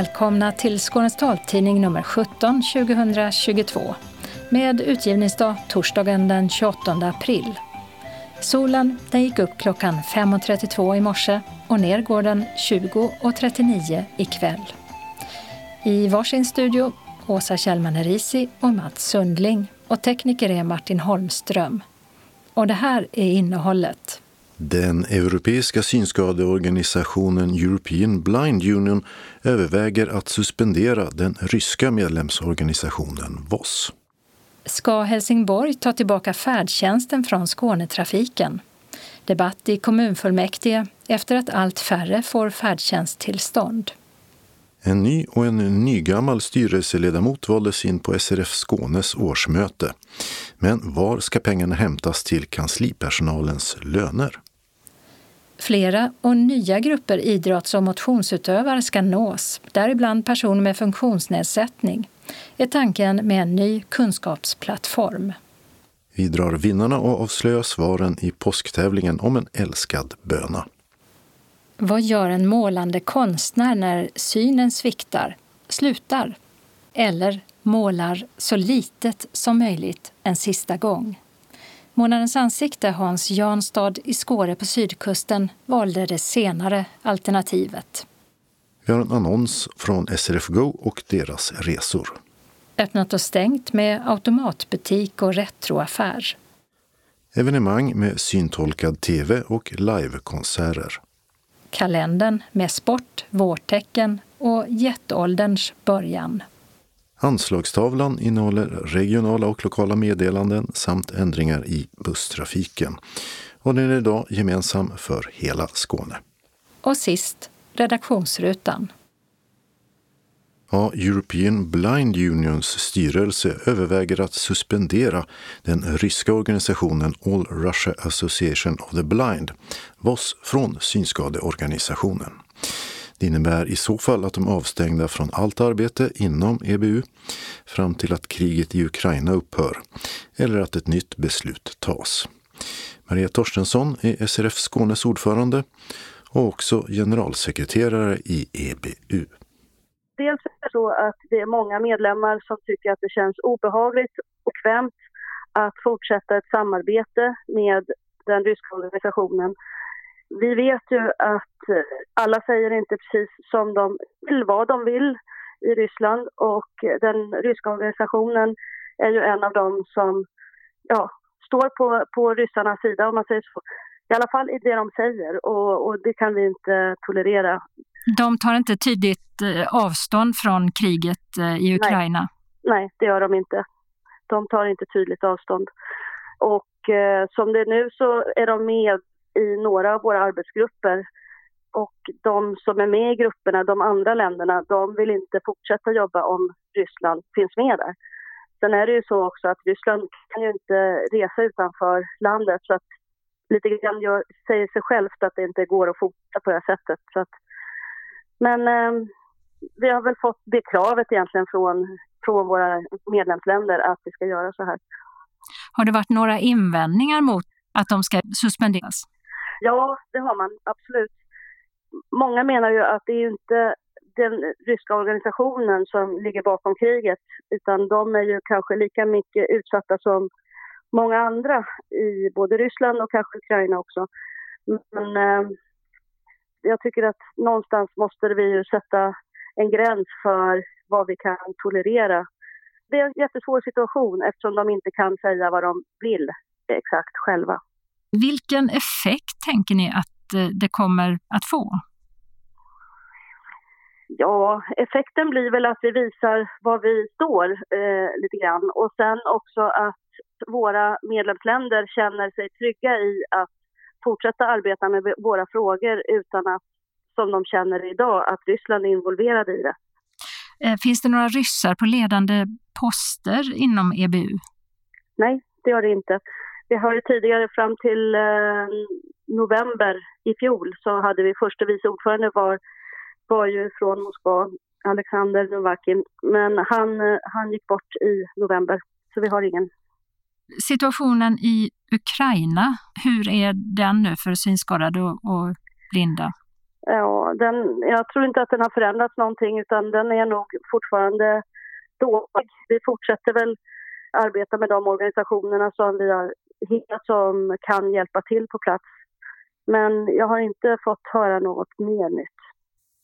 Välkomna till Skånes taltidning nummer 17 2022 med utgivningsdag torsdagen den 28 april. Solen den gick upp klockan 5.32 i morse och ner går den 20.39 ikväll. I varsin studio Åsa Kjellman Erisi och Mats Sundling och tekniker är Martin Holmström. Och det här är innehållet. Den europeiska synskadeorganisationen European Blind Union överväger att suspendera den ryska medlemsorganisationen VOS. Ska Helsingborg ta tillbaka färdtjänsten från Skånetrafiken? Debatt i kommunfullmäktige efter att allt färre får färdtjänsttillstånd. En ny och en nygammal styrelseledamot valdes in på SRF Skånes årsmöte. Men var ska pengarna hämtas till kanslipersonalens löner? Flera och nya grupper idrotts och motionsutövare ska nås, däribland personer med funktionsnedsättning, är tanken med en ny kunskapsplattform. Vi drar vinnarna och avslöjar svaren i påsktävlingen om en älskad böna. Vad gör en målande konstnär när synen sviktar, slutar eller målar så litet som möjligt en sista gång? Månadens ansikte Hans Janstad i Skåre på sydkusten valde det senare alternativet. Vi har en annons från SRF Go och deras resor. Öppnat och stängt med automatbutik och retroaffär. Evenemang med syntolkad tv och livekonserter. Kalendern med sport, vårtecken och jetålderns början. Anslagstavlan innehåller regionala och lokala meddelanden samt ändringar i busstrafiken. Och den är idag gemensam för hela Skåne. Och sist redaktionsrutan. Ja, European Blind Unions styrelse överväger att suspendera den ryska organisationen All Russia Association of the Blind, VOS, från synskadeorganisationen. Det innebär i så fall att de är avstängda från allt arbete inom EBU fram till att kriget i Ukraina upphör eller att ett nytt beslut tas. Maria Torstensson är SRF Skånes ordförande och också generalsekreterare i EBU. Dels är det så att det är många medlemmar som tycker att det känns obehagligt och kvämt att fortsätta ett samarbete med den ryska organisationen vi vet ju att eh, alla säger inte precis som de vill, vad de vill i Ryssland och den ryska organisationen är ju en av dem som ja, står på, på ryssarnas sida om man säger så. I alla fall i det de säger och, och det kan vi inte tolerera. De tar inte tydligt eh, avstånd från kriget eh, i Ukraina? Nej, Nej det gör de inte. De tar inte tydligt avstånd. Och eh, som det är nu så är de med i några av våra arbetsgrupper. Och de som är med i grupperna, de andra länderna, de vill inte fortsätta jobba om Ryssland finns med där. Sen är det ju så också att Ryssland kan ju inte resa utanför landet så att lite grann gör, säger sig självt att det inte går att fortsätta på det här sättet. Så att, men eh, vi har väl fått det kravet egentligen från, från våra medlemsländer att vi ska göra så här. Har det varit några invändningar mot att de ska suspenderas? Ja, det har man absolut. Många menar ju att det är inte den ryska organisationen som ligger bakom kriget utan de är ju kanske lika mycket utsatta som många andra i både Ryssland och kanske Ukraina också. Men eh, jag tycker att någonstans måste vi ju sätta en gräns för vad vi kan tolerera. Det är en jättesvår situation eftersom de inte kan säga vad de vill exakt själva. Vilken effekt tänker ni att eh, det kommer att få? Ja, effekten blir väl att vi visar var vi står eh, lite grann och sen också att våra medlemsländer känner sig trygga i att fortsätta arbeta med våra frågor utan att, som de känner idag, att Ryssland är involverade i det. Eh, finns det några ryssar på ledande poster inom EBU? Nej, det gör det inte. Vi har ju tidigare fram till eh, november i fjol så hade vi första vice ordförande var, var ju från Moskva, Alexander Novakin. Men han, eh, han gick bort i november, så vi har ingen. Situationen i Ukraina, hur är den nu för synskadade och, och blinda? Ja, den, jag tror inte att den har förändrats någonting utan den är nog fortfarande dålig. Vi fortsätter väl arbeta med de organisationerna som vi har som kan hjälpa till på plats. Men jag har inte fått höra något mer nytt.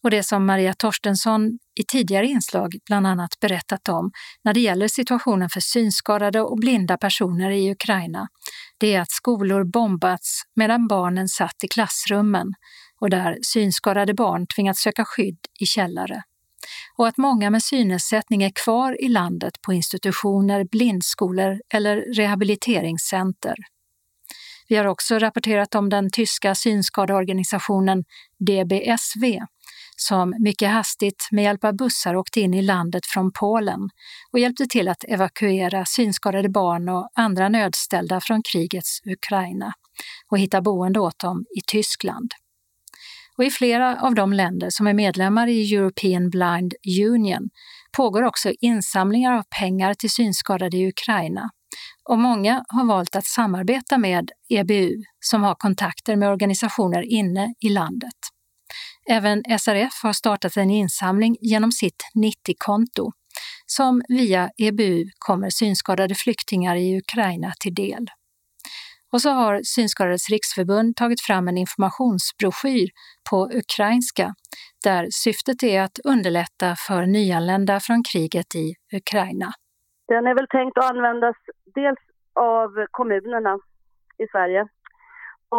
Och det som Maria Torstensson i tidigare inslag bland annat berättat om när det gäller situationen för synskadade och blinda personer i Ukraina, det är att skolor bombats medan barnen satt i klassrummen och där synskadade barn tvingats söka skydd i källare. Och att många med synnedsättning är kvar i landet på institutioner, blindskolor eller rehabiliteringscenter. Vi har också rapporterat om den tyska synskadeorganisationen DBSV som mycket hastigt med hjälp av bussar åkte in i landet från Polen och hjälpte till att evakuera synskadade barn och andra nödställda från krigets Ukraina och hitta boende åt dem i Tyskland. Och I flera av de länder som är medlemmar i European Blind Union pågår också insamlingar av pengar till synskadade i Ukraina och många har valt att samarbeta med EBU som har kontakter med organisationer inne i landet. Även SRF har startat en insamling genom sitt 90-konto som via EBU kommer synskadade flyktingar i Ukraina till del. Och så har Synskadades riksförbund tagit fram en informationsbroschyr på ukrainska där syftet är att underlätta för nyanlända från kriget i Ukraina. Den är väl tänkt att användas dels av kommunerna i Sverige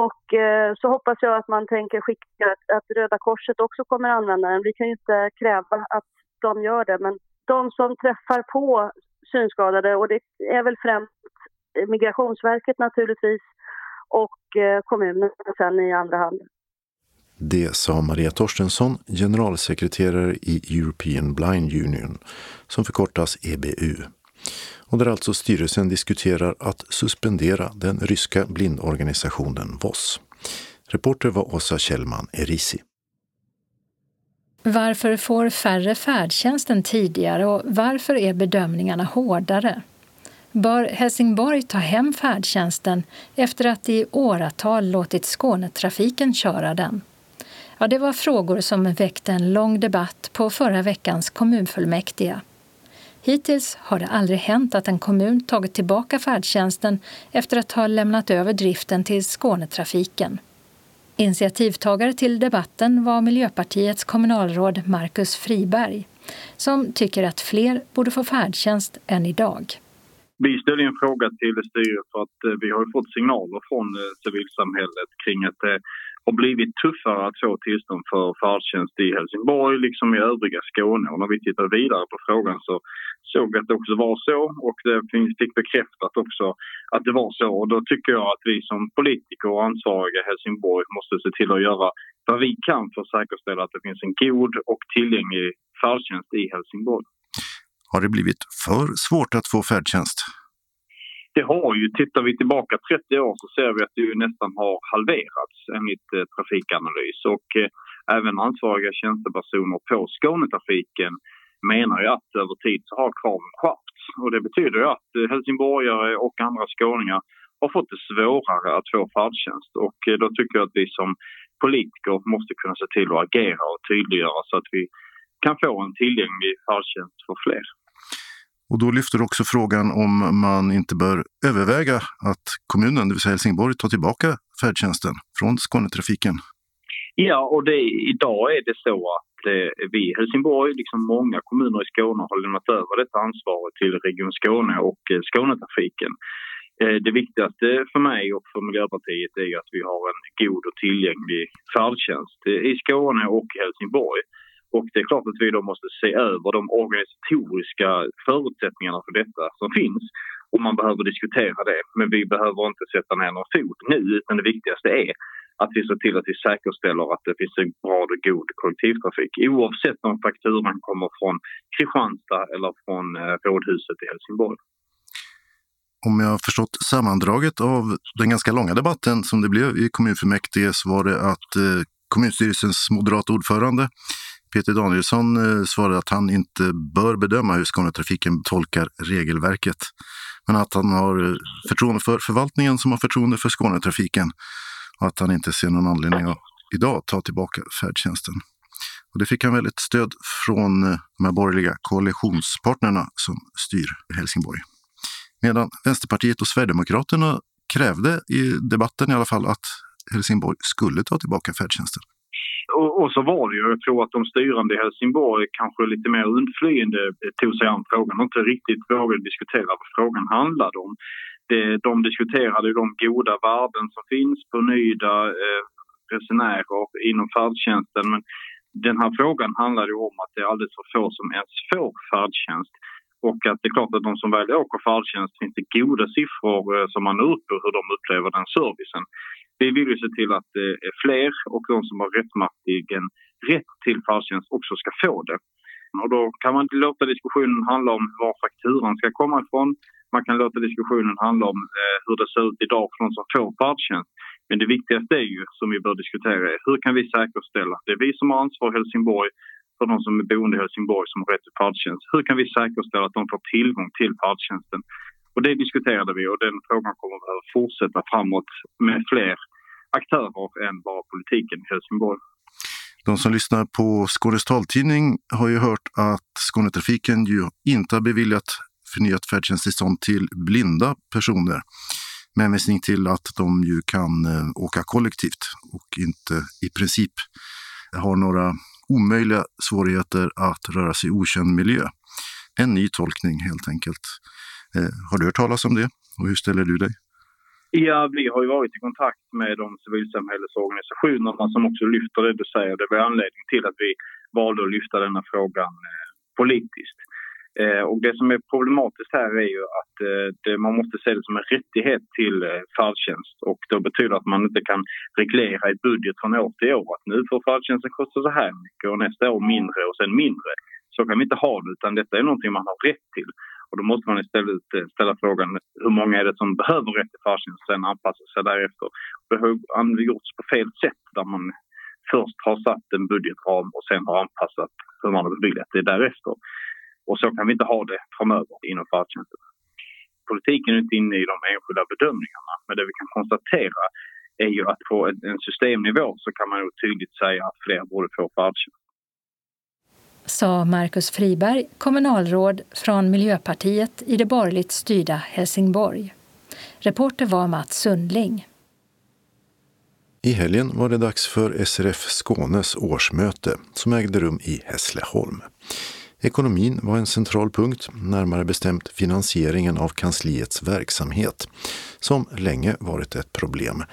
och eh, så hoppas jag att man tänker skicka att Röda Korset också kommer att använda den. Vi kan ju inte kräva att de gör det, men de som träffar på synskadade och det är väl främst Migrationsverket naturligtvis och eh, kommunen sen i andra hand. Det sa Maria Torstensson, generalsekreterare i European Blind Union, som förkortas EBU. Och där alltså styrelsen diskuterar att suspendera den ryska blindorganisationen VOS. Reporter var Åsa Kjellman Erisi. Varför får färre färdtjänst än tidigare och varför är bedömningarna hårdare? Bör Helsingborg ta hem färdtjänsten efter att i åratal låtit Skånetrafiken köra den? Ja, det var frågor som väckte en lång debatt på förra veckans kommunfullmäktige. Hittills har det aldrig hänt att en kommun tagit tillbaka färdtjänsten efter att ha lämnat över driften till Skånetrafiken. Initiativtagare till debatten var Miljöpartiets kommunalråd Marcus Friberg som tycker att fler borde få färdtjänst än idag. Vi ställde en fråga till styret för att eh, vi har fått signaler från eh, civilsamhället kring att det har blivit tuffare att få tillstånd för färdtjänst i Helsingborg liksom i övriga Skåne. Och när vi tittade vidare på frågan så såg vi att det också var så och det fick bekräftat också att det var så. Och då tycker jag att vi som politiker och ansvariga i Helsingborg måste se till att göra vad vi kan för att säkerställa att det finns en god och tillgänglig färdtjänst i Helsingborg. Har det blivit för svårt att få färdtjänst? Det har ju, tittar vi tillbaka 30 år så ser vi att det nästan har halverats enligt eh, Trafikanalys. Och eh, även ansvariga tjänstepersoner på Skånetrafiken menar ju att över tid så har kraven skärpts. Och det betyder ju att eh, helsingborgare och andra skåningar har fått det svårare att få färdtjänst. Och eh, då tycker jag att vi som politiker måste kunna se till att agera och tydliggöra så att vi kan få en tillgänglig färdtjänst för fler. Och då lyfter också frågan om man inte bör överväga att kommunen, det vill säga Helsingborg, tar tillbaka färdtjänsten från Skånetrafiken. Ja, och det, idag är det så att eh, vi i Helsingborg, liksom många kommuner i Skåne, har lämnat över detta ansvar till Region Skåne och eh, Skånetrafiken. Eh, det viktigaste för mig och för Miljöpartiet är att vi har en god och tillgänglig färdtjänst i Skåne och Helsingborg. Och det är klart att vi då måste se över de organisatoriska förutsättningarna för detta som finns och man behöver diskutera det. Men vi behöver inte sätta ner någon fot nu utan det viktigaste är att vi ser till att vi säkerställer att det finns en bra och god kollektivtrafik oavsett om fakturan kommer från Kristianstad eller från eh, Rådhuset i Helsingborg. Om jag har förstått sammandraget av den ganska långa debatten som det blev i kommunfullmäktige så var det att eh, kommunstyrelsens moderata ordförande Peter Danielsson eh, svarade att han inte bör bedöma hur Skånetrafiken tolkar regelverket. Men att han har eh, förtroende för förvaltningen som har förtroende för Skånetrafiken och att han inte ser någon anledning att idag ta tillbaka färdtjänsten. Och det fick han väldigt stöd från eh, de här borgerliga koalitionspartnerna som styr Helsingborg. Medan Vänsterpartiet och Sverigedemokraterna krävde i debatten i alla fall att Helsingborg skulle ta tillbaka färdtjänsten. Och, och, så var det ju. Jag tror att de styrande i Helsingborg kanske lite mer undflyende eh, tog sig an frågan och inte riktigt vågade diskutera vad frågan handlade om. Det, de diskuterade de goda värden som finns på nöjda eh, resenärer inom färdtjänsten. Men den här frågan handlar ju om att det är alldeles för få som ens får färdtjänst. Och att det är klart att de som väl åker färdtjänst finns det goda siffror eh, som man når upp på hur de upplever den servicen. Vi vill ju se till att det är fler och de som har rättmätigen rätt till färdtjänst också ska få det. Och då kan man låta diskussionen handla om var fakturan ska komma ifrån. Man kan låta diskussionen handla om eh, hur det ser ut idag för de som får färdtjänst. Men det viktigaste är ju, som vi bör diskutera, är hur kan vi säkerställa, det är vi som har ansvar i Helsingborg för de som är boende i Helsingborg som har rätt till färdtjänst. Hur kan vi säkerställa att de får tillgång till färdtjänsten? Och det diskuterade vi och den frågan kommer att fortsätta framåt med fler aktörer än bara politiken i Helsingborg. De som lyssnar på Skånes taltidning har ju hört att Skånetrafiken ju inte har beviljat förnyat färdtjänsttillstånd till blinda personer med hänvisning till att de ju kan eh, åka kollektivt och inte i princip har några omöjliga svårigheter att röra sig i okänd miljö. En ny tolkning helt enkelt. Eh, har du hört talas om det och hur ställer du dig? Ja, vi har ju varit i kontakt med de civilsamhällesorganisationerna som också lyfter det du säger. Det var anledningen till att vi valde att lyfta denna frågan eh, politiskt. Eh, och det som är problematiskt här är ju att det, man måste se det som en rättighet till färdtjänst och det betyder att man inte kan reglera i budget från år till år att nu får färdtjänsten kosta så här mycket och nästa år mindre och sen mindre. Så kan vi inte ha det utan detta är någonting man har rätt till. Och då måste man istället eh, ställa frågan hur många är det som behöver rätt till färdtjänst och sen anpassa sig därefter. Det har gjorts på fel sätt där man först har satt en budgetram och sen har anpassat hur man har beviljat det därefter. Och så kan vi inte ha det framöver inom färdtjänsten. Politiken är inte inne i de enskilda bedömningarna, men det vi kan konstatera är ju att på en systemnivå så kan man tydligt säga att fler borde få färdtjänst. Sa Markus Friberg, kommunalråd från Miljöpartiet i det borgerligt styrda Helsingborg. Reporter var Mats Sundling. I helgen var det dags för SRF Skånes årsmöte som ägde rum i Hässleholm. Ekonomin var en central punkt, närmare bestämt finansieringen av kansliets verksamhet, som länge varit ett problem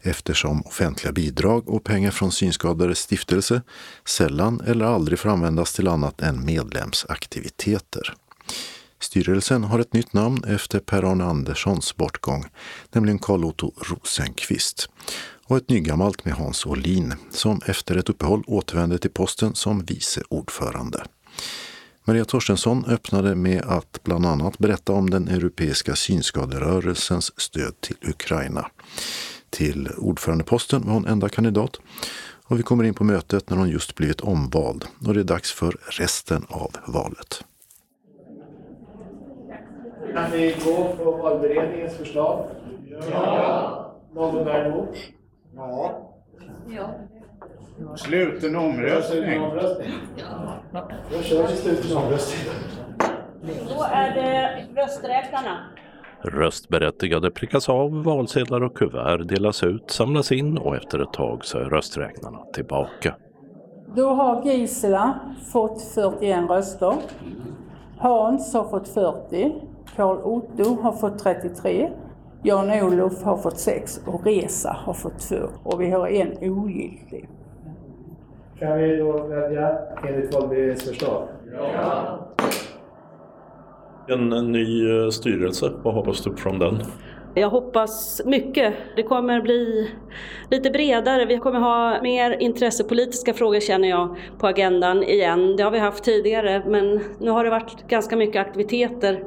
eftersom offentliga bidrag och pengar från Synskadades stiftelse sällan eller aldrig får användas till annat än medlemsaktiviteter. Styrelsen har ett nytt namn efter Per-Arne Anderssons bortgång, nämligen Carl-Otto Rosenqvist och ett nygammalt med Hans Olin som efter ett uppehåll återvände till posten som vice ordförande. Maria Torstensson öppnade med att bland annat berätta om den europeiska synskaderörelsens stöd till Ukraina. Till ordförandeposten var hon enda kandidat och vi kommer in på mötet när hon just blivit omvald och det är dags för resten av valet. Kan vi gå på valberedningens förslag? Ja. Någon är emot? Ja. Ja. Sluten omröstning. Då kör vi sluten omröstning. Då är det rösträknarna. Röstberättigade prickas av, valsedlar och kuvert delas ut, samlas in och efter ett tag så är rösträknarna tillbaka. Då har Gisela fått 41 röster. Hans har fått 40. Karl Otto har fått 33. Jan-Olof har fått 6 och Resa har fått 2. Och vi har en ogiltig. Kan vi då välja enligt valberedningens förslag? Ja. En ny eh, styrelse, vad hoppas du från den? Jag hoppas mycket. Det kommer bli lite bredare. Vi kommer ha mer intressepolitiska frågor känner jag på agendan igen. Det har vi haft tidigare men nu har det varit ganska mycket aktiviteter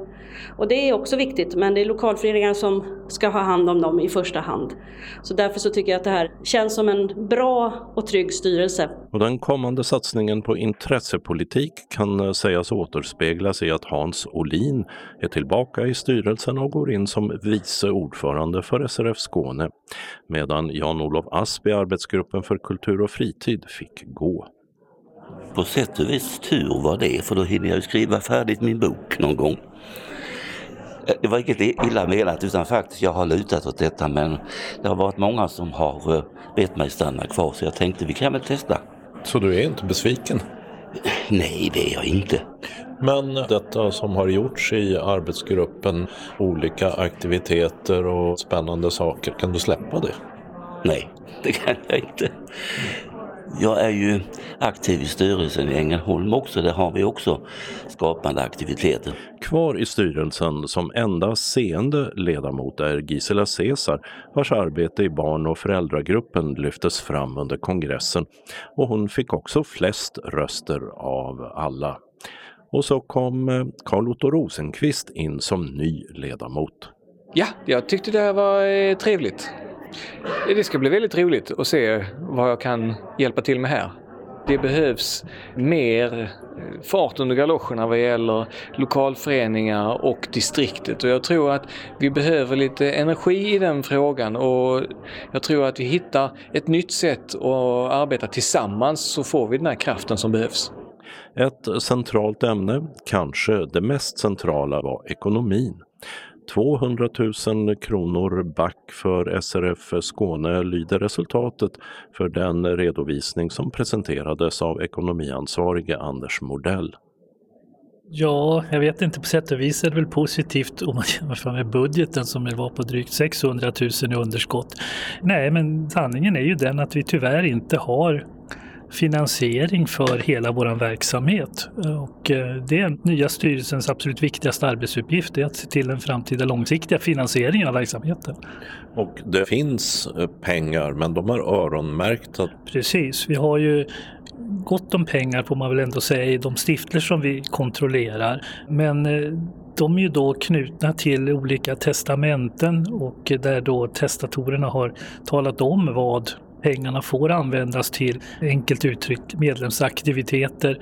Och det är också viktigt, men det är lokalföreningar som ska ha hand om dem i första hand. Så därför så tycker jag att det här känns som en bra och trygg styrelse. Och den kommande satsningen på intressepolitik kan sägas återspeglas i att Hans Olin är tillbaka i styrelsen och går in som vice ordförande för SRF Skåne, medan Jan-Olof Asp i arbetsgruppen för kultur och fritid fick gå. På sätt och vis tur var det, för då hinner jag skriva färdigt min bok någon gång. Eh, det var inget illa menat utan faktiskt jag har lutat åt detta men det har varit många som har eh, bett mig stanna kvar så jag tänkte vi kan väl testa. Så du är inte besviken? Nej, det är jag inte. Men detta som har gjorts i arbetsgruppen, olika aktiviteter och spännande saker, kan du släppa det? Nej, det kan jag inte. Jag är ju aktiv i styrelsen i Ängelholm också. Där har vi också skapande aktiviteter. Kvar i styrelsen som enda seende ledamot är Gisela Cesar vars arbete i barn och föräldragruppen lyftes fram under kongressen och hon fick också flest röster av alla. Och så kom eh, Carl Otto Rosenqvist in som ny ledamot. Ja, jag tyckte det var eh, trevligt. Det ska bli väldigt roligt att se vad jag kan hjälpa till med här. Det behövs mer fart under galoscherna vad gäller lokalföreningar och distriktet och jag tror att vi behöver lite energi i den frågan och jag tror att vi hittar ett nytt sätt att arbeta tillsammans så får vi den här kraften som behövs. Ett centralt ämne, kanske det mest centrala, var ekonomin. 200 000 kronor back för SRF Skåne lyder resultatet för den redovisning som presenterades av ekonomiansvarige Anders Mordell. Ja, jag vet inte, på sätt och vis är det väl positivt om man jämför med budgeten som var på drygt 600 000 i underskott. Nej, men sanningen är ju den att vi tyvärr inte har finansiering för hela vår verksamhet. Och eh, det är nya styrelsens absolut viktigaste arbetsuppgift, är att se till den framtida långsiktiga finansieringen av verksamheten. Och det finns eh, pengar, men de är öronmärkta? Precis, vi har ju gott om pengar får man väl ändå säga i de stiftelser som vi kontrollerar. Men eh, de är ju då knutna till olika testamenten och där då testatorerna har talat om vad pengarna får användas till, enkelt uttryckt, medlemsaktiviteter.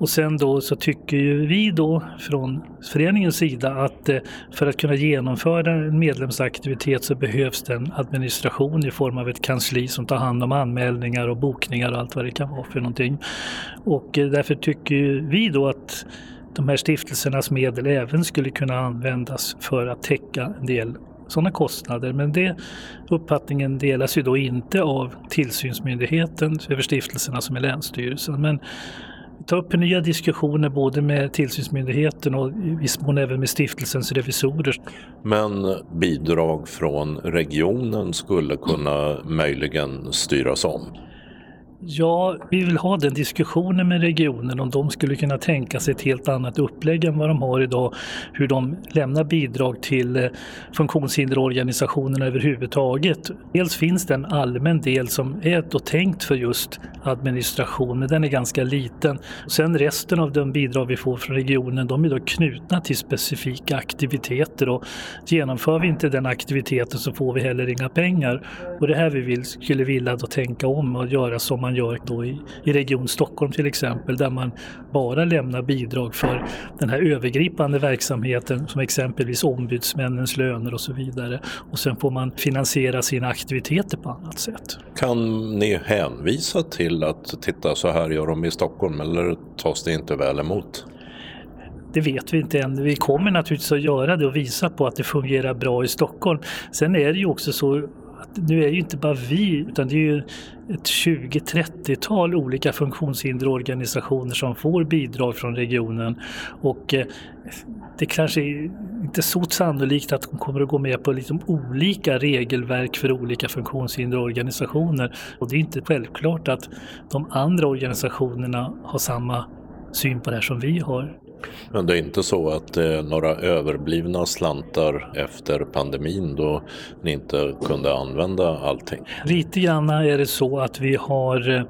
Och sen då så tycker ju vi då från föreningens sida att eh, för att kunna genomföra en medlemsaktivitet så behövs det en administration i form av ett kansli som tar hand om anmälningar och bokningar och allt vad det kan vara för någonting. Och eh, därför tycker vi då att de här stiftelsernas medel även skulle kunna användas för att täcka en del sådana kostnader. Men det uppfattningen delas ju då inte av tillsynsmyndigheten över stiftelserna som är Länsstyrelsen. Men ta upp nya diskussioner både med tillsynsmyndigheten och i viss mån även med stiftelsens revisorer. Men bidrag från regionen skulle kunna möjligen styras om? Ja, vi vill ha den diskussionen med regionen om de skulle kunna tänka sig ett helt annat upplägg än vad de har idag. Hur de lämnar bidrag till eh, funktionshinderorganisationerna överhuvudtaget. Dels finns det en allmän del som är då tänkt för just administration, men den är ganska liten. Sen resten av de bidrag vi får från regionen, de är då knutna till specifika aktiviteter och genomför vi inte den aktiviteten så får vi heller inga pengar. Och det här vi vill, skulle vilja då tänka om och göra som man gör då i, i Region Stockholm till exempel, där man bara lämnar bidrag för den här övergripande verksamheten som exempelvis ombudsmännens löner och så vidare. Och sen får man finansiera sina aktiviteter på annat sätt. Kan ni hänvisa till att titta så här gör de i Stockholm eller tas det inte väl emot? Det vet vi inte än. Vi kommer naturligtvis att göra det och visa på att det fungerar bra i Stockholm. Sen är det ju också så nu är ju inte bara vi, utan det är ju ett 20-30-tal olika funktionshinderorganisationer som får bidrag från regionen. Och eh, det kanske är inte så sannolikt att de kommer att gå med på liksom olika regelverk för olika funktionshinderorganisationer. Och det är inte självklart att de andra organisationerna har samma syn på det här som vi har. Men det är inte så att det är några överblivna slantar efter pandemin då ni inte kunde använda allting? Lite grann är det så att vi har eh,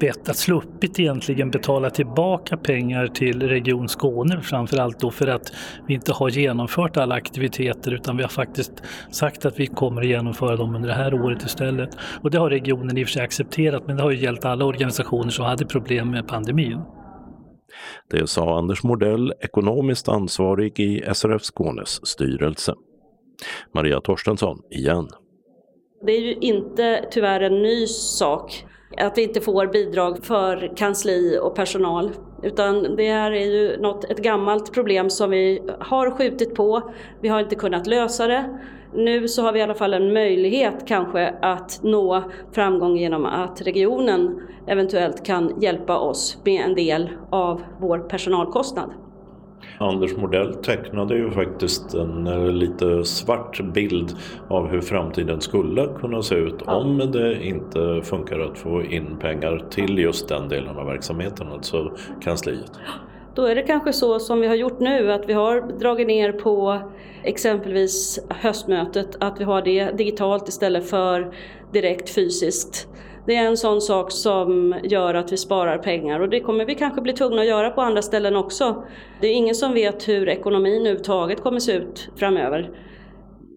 bett att sluppit egentligen betala tillbaka pengar till Region Skåne framförallt då för att vi inte har genomfört alla aktiviteter utan vi har faktiskt sagt att vi kommer att genomföra dem under det här året istället. Och det har regionen i och för sig accepterat men det har ju gällt alla organisationer som hade problem med pandemin. Det sa Anders Mordell, ekonomiskt ansvarig i SRF Skånes styrelse. Maria Torstensson igen. Det är ju inte tyvärr en ny sak att vi inte får bidrag för kansli och personal. Utan det här är ju något, ett gammalt problem som vi har skjutit på. Vi har inte kunnat lösa det. Nu så har vi i alla fall en möjlighet kanske att nå framgång genom att regionen eventuellt kan hjälpa oss med en del av vår personalkostnad. Anders Modell tecknade ju faktiskt en eh, lite svart bild av hur framtiden skulle kunna se ut ja. om det inte funkar att få in pengar till just den delen av verksamheten, alltså kansliet. Då är det kanske så som vi har gjort nu att vi har dragit ner på exempelvis höstmötet, att vi har det digitalt istället för direkt fysiskt. Det är en sån sak som gör att vi sparar pengar och det kommer vi kanske bli tvungna att göra på andra ställen också. Det är ingen som vet hur ekonomin överhuvudtaget kommer se ut framöver.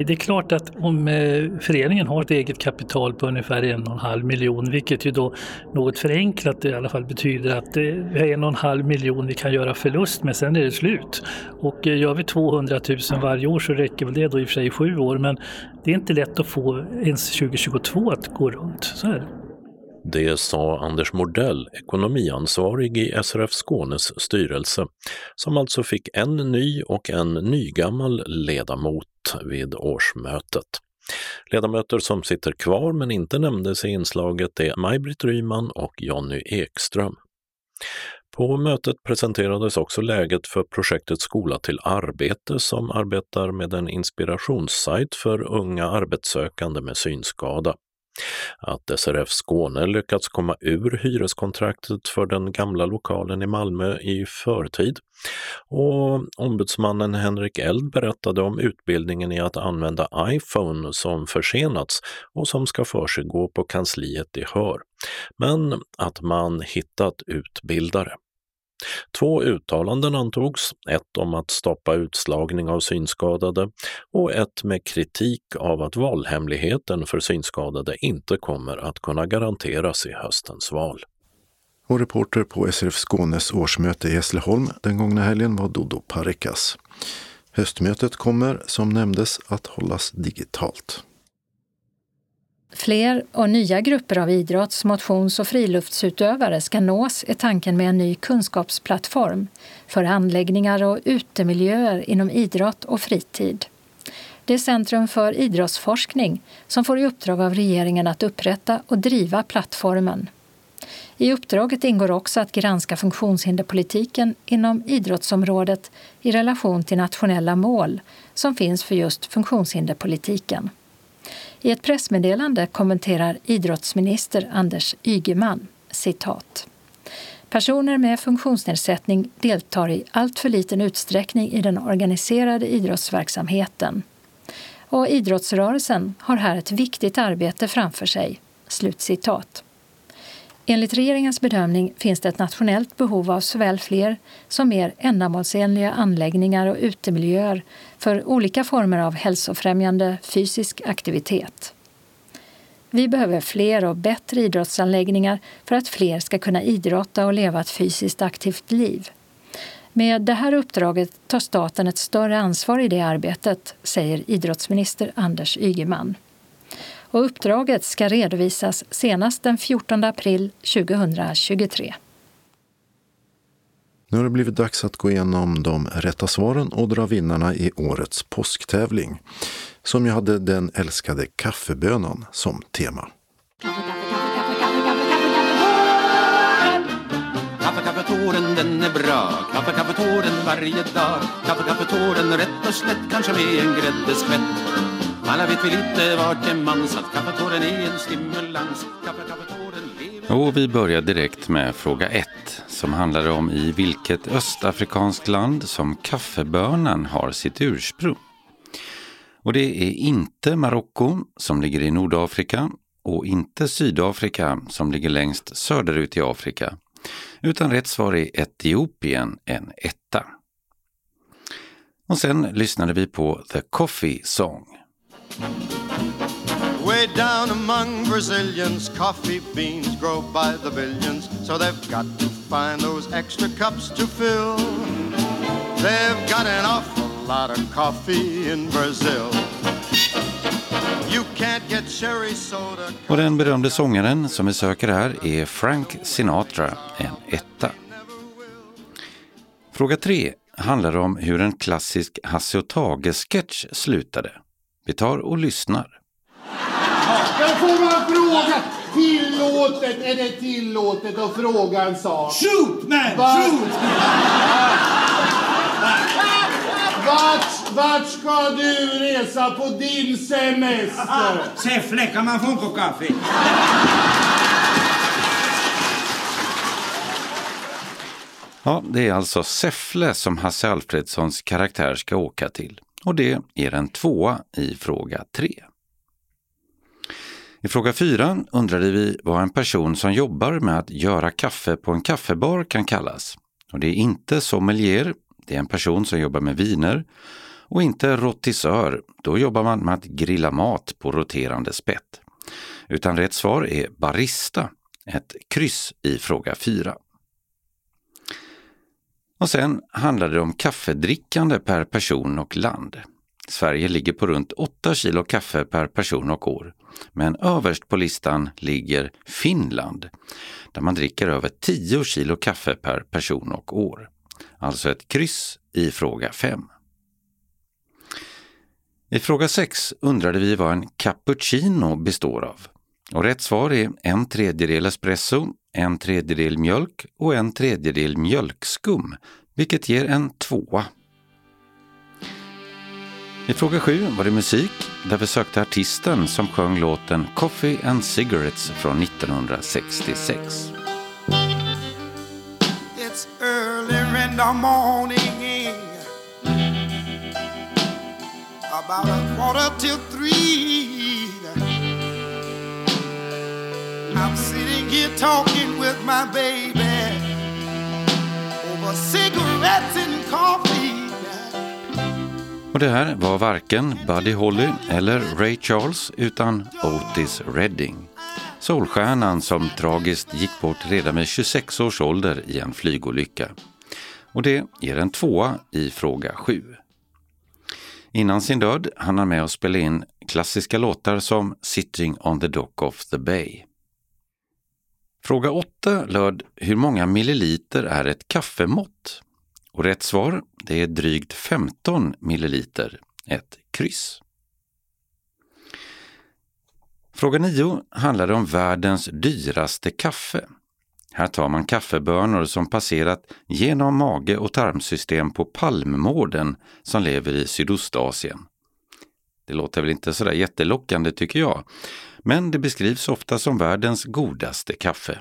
Det är klart att om eh, föreningen har ett eget kapital på ungefär en och en halv miljon, vilket ju då något förenklat i alla fall betyder att det är en och en halv miljon vi kan göra förlust med, sen är det slut. Och eh, gör vi 200 000 varje år så räcker väl det då i och för sig i sju år, men det är inte lätt att få ens 2022 att gå runt. Så är det. Det sa Anders Mordell, ekonomiansvarig i SRF Skånes styrelse, som alltså fick en ny och en nygammal ledamot vid årsmötet. Ledamöter som sitter kvar men inte nämndes i inslaget är Maj-Britt Ryman och Jonny Ekström. På mötet presenterades också läget för projektet Skola till arbete som arbetar med en inspirationssajt för unga arbetssökande med synskada. Att SRF Skåne lyckats komma ur hyreskontraktet för den gamla lokalen i Malmö i förtid. Och ombudsmannen Henrik Eld berättade om utbildningen i att använda iPhone som försenats och som ska försiggå på kansliet i Hör. Men att man hittat utbildare. Två uttalanden antogs, ett om att stoppa utslagning av synskadade och ett med kritik av att valhemligheten för synskadade inte kommer att kunna garanteras i höstens val. Och reporter på SRF Skånes årsmöte i Hässleholm den gångna helgen var Dodo Parikas. Höstmötet kommer, som nämndes, att hållas digitalt. Fler och nya grupper av idrotts-, motions och friluftsutövare ska nås är tanken med en ny kunskapsplattform för anläggningar och utemiljöer inom idrott och fritid. Det är Centrum för idrottsforskning som får i uppdrag av regeringen att upprätta och driva plattformen. I uppdraget ingår också att granska funktionshinderpolitiken inom idrottsområdet i relation till nationella mål som finns för just funktionshinderpolitiken. I ett pressmeddelande kommenterar idrottsminister Anders Ygeman citat. Personer med funktionsnedsättning deltar i allt för liten utsträckning i den organiserade idrottsverksamheten. Och idrottsrörelsen har här ett viktigt arbete framför sig. Slutcitat. Enligt regeringens bedömning finns det ett nationellt behov av såväl fler som mer ändamålsenliga anläggningar och utemiljöer för olika former av hälsofrämjande fysisk aktivitet. Vi behöver fler och bättre idrottsanläggningar för att fler ska kunna idrotta och leva ett fysiskt aktivt liv. Med det här uppdraget tar staten ett större ansvar i det arbetet, säger idrottsminister Anders Ygeman och uppdraget ska redovisas senast den 14 april 2023. Nu har det blivit dags att gå igenom de rätta svaren och dra vinnarna i årets påsktävling som ju hade den älskade kaffebönan som tema. Kaffe, kaffetåren, den är bra. Kaffe, kaffetåren varje dag. Kaffe, kaffetåren rätt och slätt, kanske med en gräddeskvätt. Alla vet vi lite vart en man satt kaffetåren är en stimulans. Och vi börjar direkt med fråga 1 som handlar om i vilket östafrikanskt land som kaffebönan har sitt ursprung. Och det är inte Marocko som ligger i Nordafrika och inte Sydafrika som ligger längst söderut i Afrika. Utan rätt svar är Etiopien, en etta. Och sen lyssnade vi på The Coffee Song. Way down among Brazilians, coffee beans grow by the billions, so they've got to find those extra cups to fill. They've got an awful lot of coffee in Brazil. Och den berömde sångaren som vi söker här är Frank Sinatra, en etta. Fråga 3 handlar om hur en klassisk Hasse och Tage-sketch slutade. Vi tar och lyssnar. Jag får bara fråga. Tillåtet, är det tillåtet att fråga en sak? Shoot man, Va shoot! Vart, vart ska du resa på din semester? Säffle, kan man få en kopp kaffe? Ja, det är alltså Säffle som Hasse Alfredsons karaktär ska åka till. Och det är en tvåa i fråga 3. I fråga 4 undrade vi vad en person som jobbar med att göra kaffe på en kaffebar kan kallas. Och det är inte sommelier, det är en person som jobbar med viner. Och inte rotisör, då jobbar man med att grilla mat på roterande spett. Utan rätt svar är barista, ett kryss i fråga 4. Och sen handlar det om kaffedrickande per person och land. Sverige ligger på runt 8 kilo kaffe per person och år. Men överst på listan ligger Finland, där man dricker över 10 kilo kaffe per person och år. Alltså ett kryss i fråga 5. I fråga 6 undrade vi vad en cappuccino består av. Och rätt svar är en tredjedel espresso, en tredjedel mjölk och en tredjedel mjölkskum, vilket ger en tvåa. I fråga 7 var det musik, där vi sökte artisten som sjöng låten Coffee and Cigarettes från 1966. It's early in the morning About a quarter till three talking with my baby Over cigarettes and coffee och det här var varken Buddy Holly eller Ray Charles utan Otis Redding. Solstjärnan som tragiskt gick bort redan med 26 års ålder i en flygolycka. Och det ger en tvåa i fråga 7. Innan sin död hann han med att spela in klassiska låtar som Sitting on the Dock of the Bay. Fråga 8 löd Hur många milliliter är ett kaffemått? Och rätt svar, det är drygt 15 milliliter, ett kryss. Fråga 9 handlade om världens dyraste kaffe. Här tar man kaffebönor som passerat genom mage och tarmsystem på palmmården som lever i Sydostasien. Det låter väl inte sådär jättelockande tycker jag, men det beskrivs ofta som världens godaste kaffe.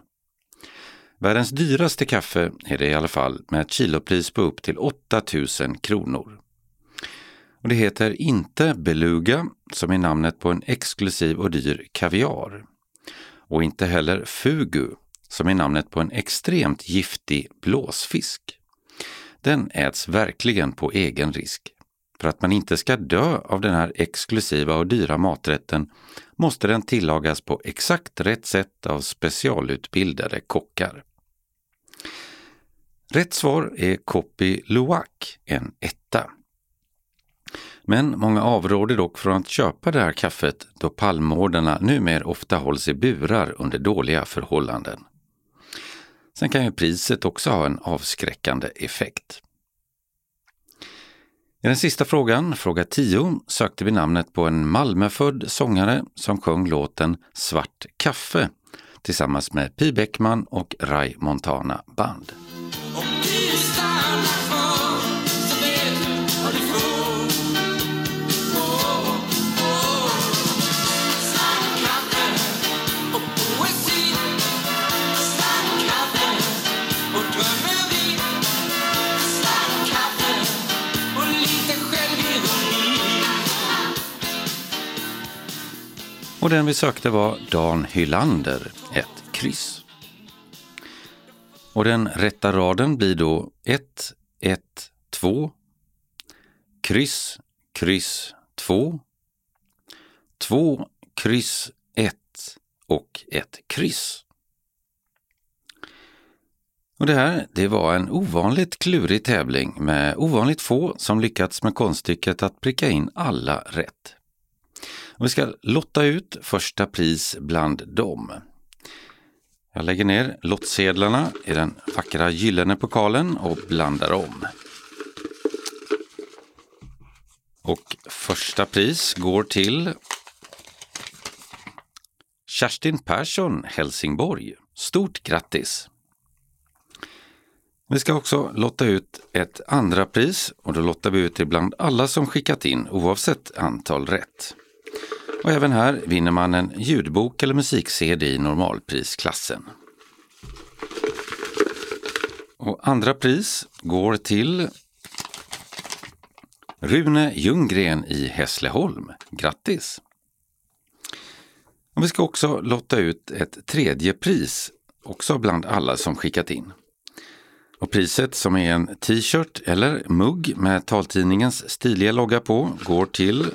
Världens dyraste kaffe är det i alla fall med ett kilopris på upp till 8000 kronor. Och det heter inte beluga, som är namnet på en exklusiv och dyr kaviar. Och inte heller fugu, som är namnet på en extremt giftig blåsfisk. Den äts verkligen på egen risk. För att man inte ska dö av den här exklusiva och dyra maträtten måste den tillagas på exakt rätt sätt av specialutbildade kockar. Rätt svar är Kopi Luwak, en etta. Men många avråder dock från att köpa det här kaffet då palmorderna numera ofta hålls i burar under dåliga förhållanden. Sen kan ju priset också ha en avskräckande effekt. I den sista frågan, fråga 10, sökte vi namnet på en Malmöfödd sångare som sjöng låten Svart kaffe tillsammans med Pi Bäckman och Ray Montana Band. Och den vi sökte var Dan Hylander, ett kryss. Och den rätta raden blir då 1, 1, 2, kryss, kryss 2, 2, kryss 1 och ett kryss. Och det här, det var en ovanligt klurig tävling med ovanligt få som lyckats med konststycket att pricka in alla rätt. Och vi ska lotta ut första pris bland dem. Jag lägger ner lottsedlarna i den vackra gyllene pokalen och blandar om. Och första pris går till Kerstin Persson, Helsingborg. Stort grattis! Vi ska också lotta ut ett andra pris och då lottar vi ut det bland alla som skickat in oavsett antal rätt. Och även här vinner man en ljudbok eller musik-CD i normalprisklassen. Och andra pris går till Rune Ljunggren i Hässleholm. Grattis! Och vi ska också lotta ut ett tredje pris, också bland alla som skickat in. Och priset som är en t-shirt eller mugg med taltidningens stiliga logga på går till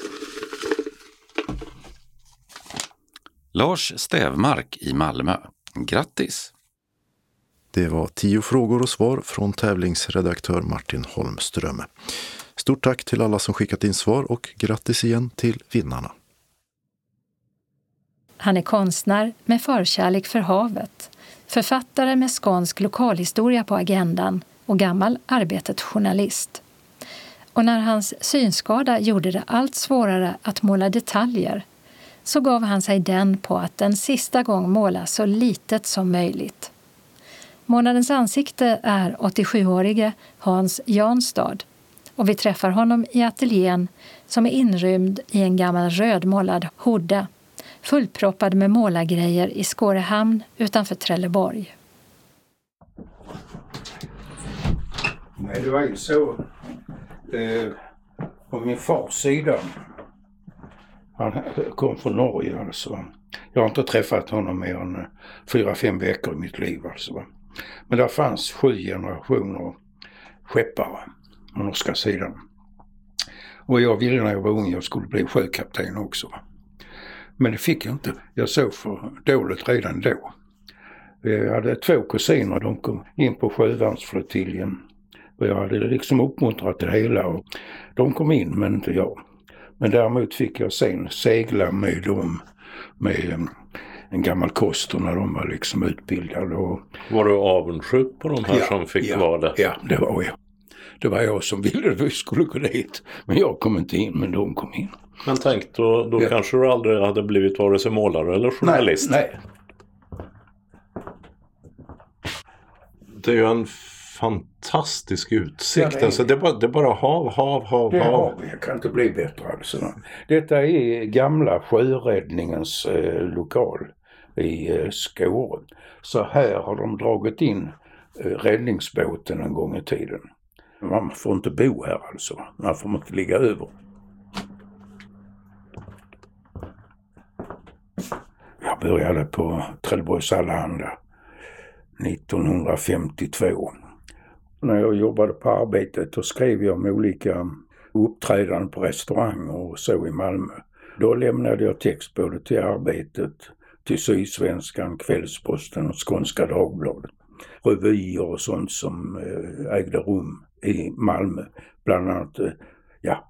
Lars Stävmark i Malmö. Grattis! Det var tio frågor och svar från tävlingsredaktör Martin Holmström. Stort tack till alla som skickat in svar och grattis igen till vinnarna. Han är konstnär med förkärlek för havet, författare med skånsk lokalhistoria på agendan och gammal Arbetet-journalist. Och när hans synskada gjorde det allt svårare att måla detaljer så gav han sig den på att en sista gång måla så litet som möjligt. Månadens ansikte är 87-årige Hans Janstad och vi träffar honom i ateljén som är inrymd i en gammal rödmålad hodda fullproppad med målargrejer i Skårehamn utanför Trelleborg. Nej, det var ju så eh, på min fars sida. Han kom från Norge alltså. Jag har inte träffat honom mer än eh, fyra, fem veckor i mitt liv alltså. Men där fanns sju generationer skeppare på norska sidan. Och jag ville när jag var ung, jag skulle bli sjökapten också. Men det fick jag inte. Jag såg för dåligt redan då. Eh, jag hade två kusiner, de kom in på sjövärnsflottiljen. Och jag hade liksom uppmuntrat det hela och de kom in men inte jag. Men däremot fick jag sen segla med dem med en gammal koster när de var liksom utbildade. Och... Var du avundsjuk på de här ja, som fick ja, vara det? Ja, det var jag. Det var jag som ville att vi skulle gå dit. Men jag kom inte in, men de kom in. Men tänk, då, då ja. kanske du aldrig hade blivit vare sig målare eller journalist? Nej, nej. Det är ju en fantastisk utsikt. Ja, det, är... Alltså, det, är bara, det är bara hav, hav, hav, det hav. Hav. Jag kan inte bli bättre alltså. Detta är gamla sjöräddningens eh, lokal i eh, Skåre. Så här har de dragit in eh, räddningsbåten en gång i tiden. Man får inte bo här alltså. Man får inte ligga över. Jag började på Trelleborgs Allehanda 1952. När jag jobbade på Arbetet då skrev jag om olika uppträdanden på restauranger och så i Malmö. Då lämnade jag text både till Arbetet, till Sydsvenskan, Kvällsposten och Skånska Dagbladet. Revyer och sånt som eh, ägde rum i Malmö. Bland annat eh, ja,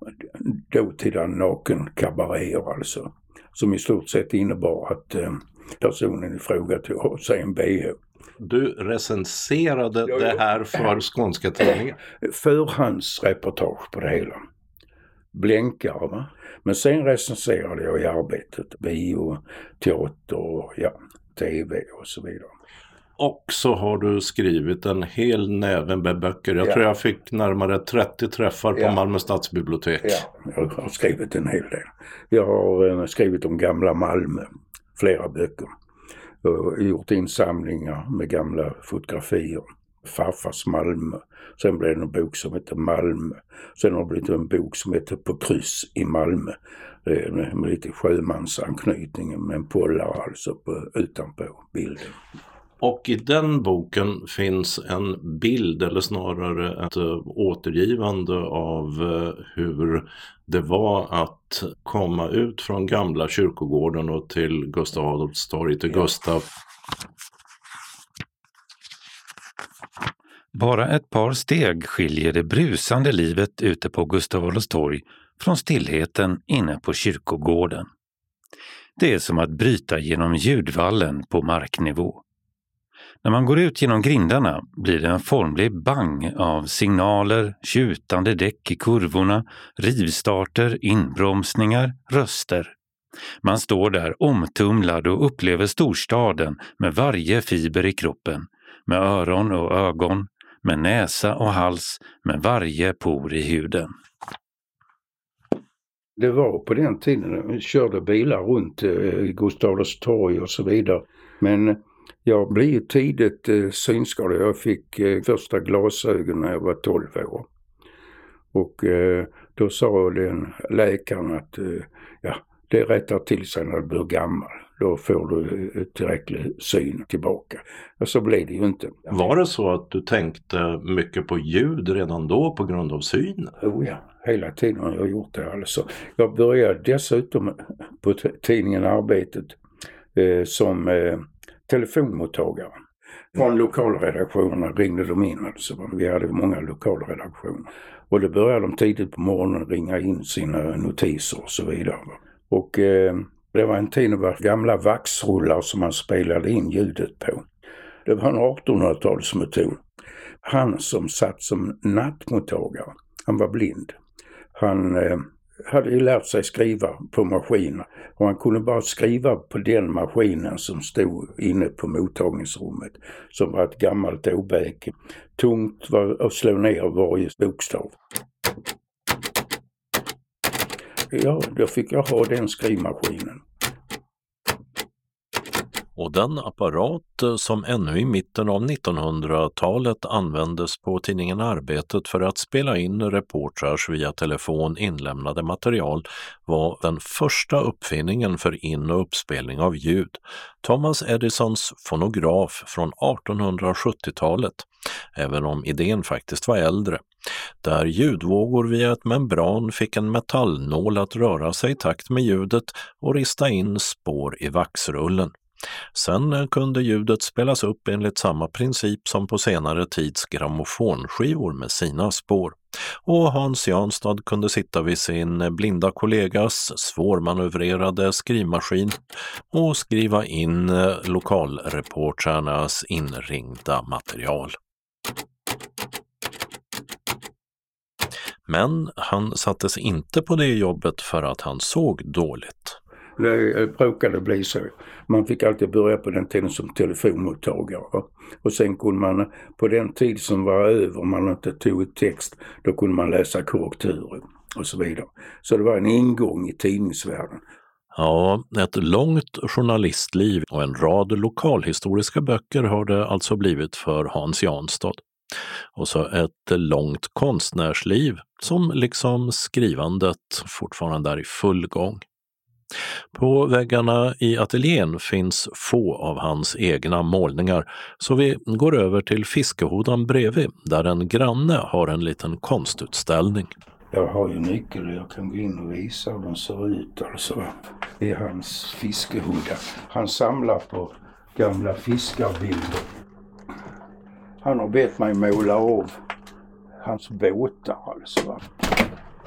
dåtida nakenkabaréer alltså. Som i stort sett innebar att eh, personen i fråga tog av sig en bh. Du recenserade ja, det här för Skånska Tidningen? Förhandsreportage på det hela. Blänkare va. Men sen recenserade jag i arbetet, bio, teater, och, ja, tv och så vidare. Och så har du skrivit en hel näve med böcker. Jag ja. tror jag fick närmare 30 träffar på ja. Malmö stadsbibliotek. Ja, jag har skrivit en hel del. Jag har eh, skrivit om gamla Malmö, flera böcker. Och gjort insamlingar med gamla fotografier. Farfars Malmö. Sen blev det en bok som heter Malmö. Sen har det blivit en bok som heter På kryss i Malmö. med, lite sjömansanknytning med en pollare alltså på, utanpå bilden. Och i den boken finns en bild eller snarare ett eh, återgivande av eh, hur det var att komma ut från gamla kyrkogården och till Gustav Adolfs torg, till ja. Gustav. Bara ett par steg skiljer det brusande livet ute på Gustav Adolfs torg från stillheten inne på kyrkogården. Det är som att bryta genom ljudvallen på marknivå. När man går ut genom grindarna blir det en formlig bang av signaler, tjutande däck i kurvorna, rivstarter, inbromsningar, röster. Man står där omtumlad och upplever storstaden med varje fiber i kroppen, med öron och ögon, med näsa och hals, med varje por i huden. Det var på den tiden, vi körde bilar runt eh, Gustav Adolfs torg och så vidare. Men jag blev tidigt eh, synskadad. Jag fick eh, första glasögon när jag var 12 år. Och eh, då sa den läkaren att eh, ja, det rättar till sig när du blir gammal. Då får du eh, tillräcklig syn tillbaka. Och så blev det ju inte. Var det så att du tänkte mycket på ljud redan då på grund av synen? Oh ja, hela tiden har jag gjort det alltså. Jag började dessutom på tidningen Arbetet eh, som eh, telefonmottagare. Från lokalredaktionerna ringde de in alltså. Vi hade många lokalredaktioner. Och då började de tidigt på morgonen ringa in sina notiser och så vidare. Och eh, det var en tid det var gamla vaxrullar som man spelade in ljudet på. Det var en 1800-talsmetod. Han som satt som nattmottagare, han var blind. Han eh, hade ju lärt sig skriva på maskiner och han kunde bara skriva på den maskinen som stod inne på mottagningsrummet som var ett gammalt åbäke. Tungt var att slå ner varje bokstav. Ja, då fick jag ha den skrivmaskinen och den apparat eh, som ännu i mitten av 1900-talet användes på tidningen Arbetet för att spela in reportrars via telefon inlämnade material var den första uppfinningen för in och uppspelning av ljud, Thomas Edisons fonograf från 1870-talet, även om idén faktiskt var äldre där ljudvågor via ett membran fick en metallnål att röra sig i takt med ljudet och rista in spår i vaxrullen. Sen eh, kunde ljudet spelas upp enligt samma princip som på senare tids grammofonskivor med sina spår. Och Hans Janstad kunde sitta vid sin blinda kollegas svårmanövrerade skrivmaskin och skriva in eh, lokalreportrarnas inringda material. Men han sattes inte på det jobbet för att han såg dåligt. Det råkade bli så. Man fick alltid börja på den tiden som telefonmottagare. Och sen kunde man, på den tid som var över, om man inte tog text, då kunde man läsa korrekturer och så vidare. Så det var en ingång i tidningsvärlden. Ja, ett långt journalistliv och en rad lokalhistoriska böcker har det alltså blivit för Hans Janstad. Och så ett långt konstnärsliv som liksom skrivandet fortfarande är i full gång. På väggarna i ateljén finns få av hans egna målningar, så vi går över till fiskehodan bredvid, där en granne har en liten konstutställning. Jag har ju nyckel och jag kan gå in och visa hur den ser ut alltså. Det är hans fiskehoda. Han samlar på gamla fiskarbilder. Han har bett mig måla av hans båtar alltså.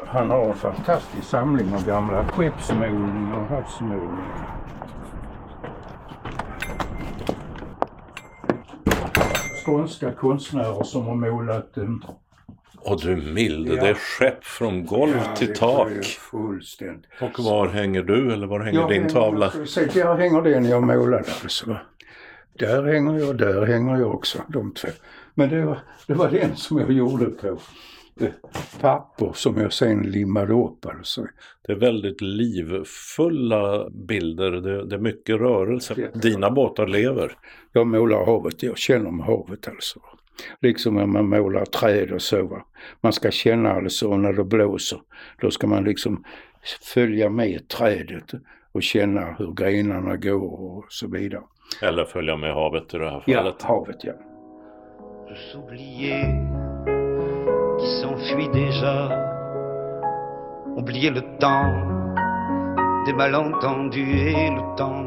Han har en fantastisk samling av gamla skeppsmålningar och havsmålningar. Skånska konstnärer som har målat um... Och du milde, ja. det är skepp från golv ja, till tak. Och var hänger du eller var hänger jag din tavla? Se, jag hänger den jag målade alltså. Där hänger jag, där hänger jag också, de två. Men det var, det var den som jag gjorde på papper som jag sen limmade upp. Alltså. Det är väldigt livfulla bilder, det, det är mycket rörelse. Dina båtar lever. Jag målar havet, jag känner med havet alltså. Liksom när man målar träd och så. Va? Man ska känna alltså när det blåser. Då ska man liksom följa med trädet och känna hur grenarna går och så vidare. Eller följa med havet i det här Ja, fallet. havet ja. S'enfuit déjà. Oublier le temps des malentendus et le temps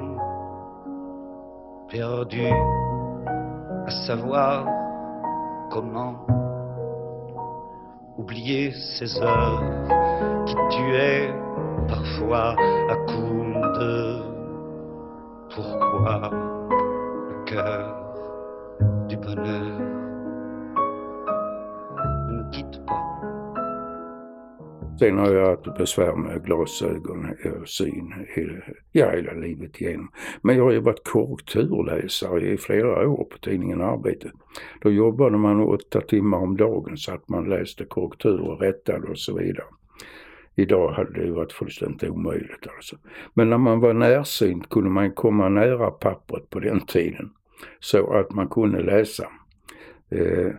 perdu à savoir comment oublier ces heures qui tuaient parfois à coups de pourquoi le cœur du bonheur trött på. Sen har jag haft besvär med glasögon och syn hela, ja, hela livet igenom. Men jag har ju varit korrekturläsare i flera år på tidningen Arbetet. Då jobbade man åtta timmar om dagen så att man läste korrektur och rättade och så vidare. Idag hade det varit fullständigt omöjligt alltså. Men när man var närsynt kunde man komma nära pappret på den tiden. Så att man kunde läsa. Eh,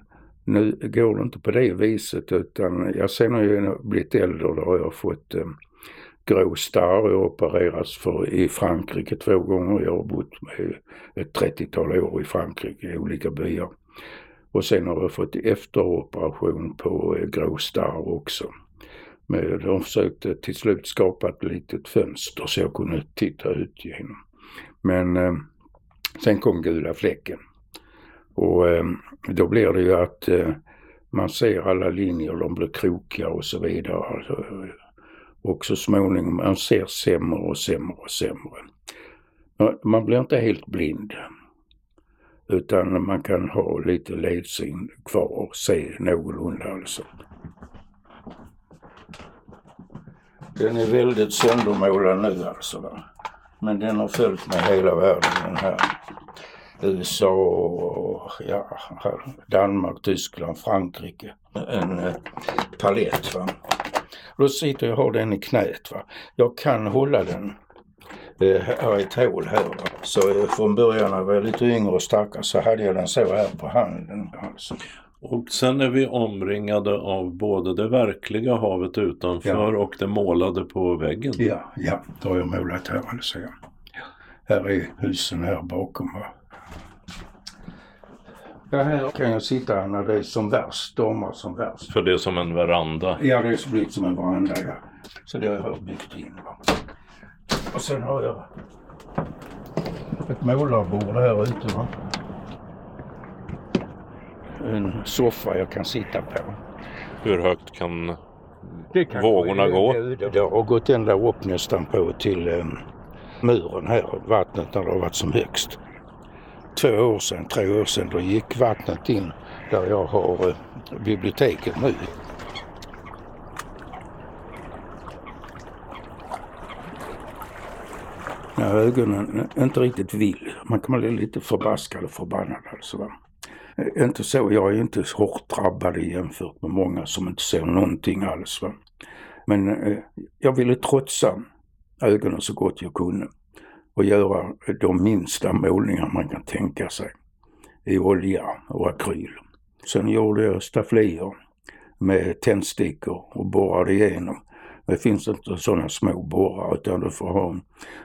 nu går det inte på det viset utan jag sen har jag blivit äldre och då har jag fått eh, grå starr och opererats för i Frankrike två gånger. Jag har bott med ett 30-tal år i Frankrike i olika byar. Och sen har jag fått efteroperation på eh, grå starr också. Men de försökte eh, till slut skapa ett litet fönster så jag kunde titta ut genom. Men eh, sen kom gula fläcken. Och eh, då blir det ju att eh, man ser alla linjer, de blir krokiga och så vidare. Alltså, och så småningom, man ser sämre och sämre och sämre. Man blir inte helt blind. Utan man kan ha lite ledsyn kvar och se någorlunda alltså. Den är väldigt söndermålad nu alltså. Men den har följt med hela världen den här. USA och ja, Danmark, Tyskland, Frankrike. En eh, palett. Va? Då sitter jag och har den i knät. Va? Jag kan hålla den eh, här i ett hål här. Va? Så eh, från början när jag var lite yngre och stackars så hade jag den så här på handen. Alltså. Och sen är vi omringade av både det verkliga havet utanför Ja. och det målade på väggen. Ja, ja, då har jag målat här alltså. Ja. Här är husen här bakom. Va? Ja, här kan jag sitta när det är som värst, stormar som värst. För det är som en veranda. Ja, det är blivit som en veranda, ja. Så det har jag byggt in. Och sen har jag ett målarbord här ute. Va? En soffa jag kan sitta på. Hur högt kan kan vågorna gå? Det, det har gått ända upp nästan på till eh, muren här, vattnet när det har varit som högst. Två år sedan, tre år sedan, då gick vattnet in där jag har eh, biblioteket nu. När ögonen eh, inte riktigt vill. Man kan bli lite förbaskad och förbannad alltså. Va? Eh, inte så, jag är inte så hårt drabbad jämfört med många som inte ser någonting alls. Va? Men eh, jag ville trotsa ögonen så gott jag kunde och göra de minsta målningar man kan tänka sig i olja och akryl. Sen gjorde jag stafflier med tändstickor och borrade igenom. Det finns inte sådana små borrar utan du får ha en,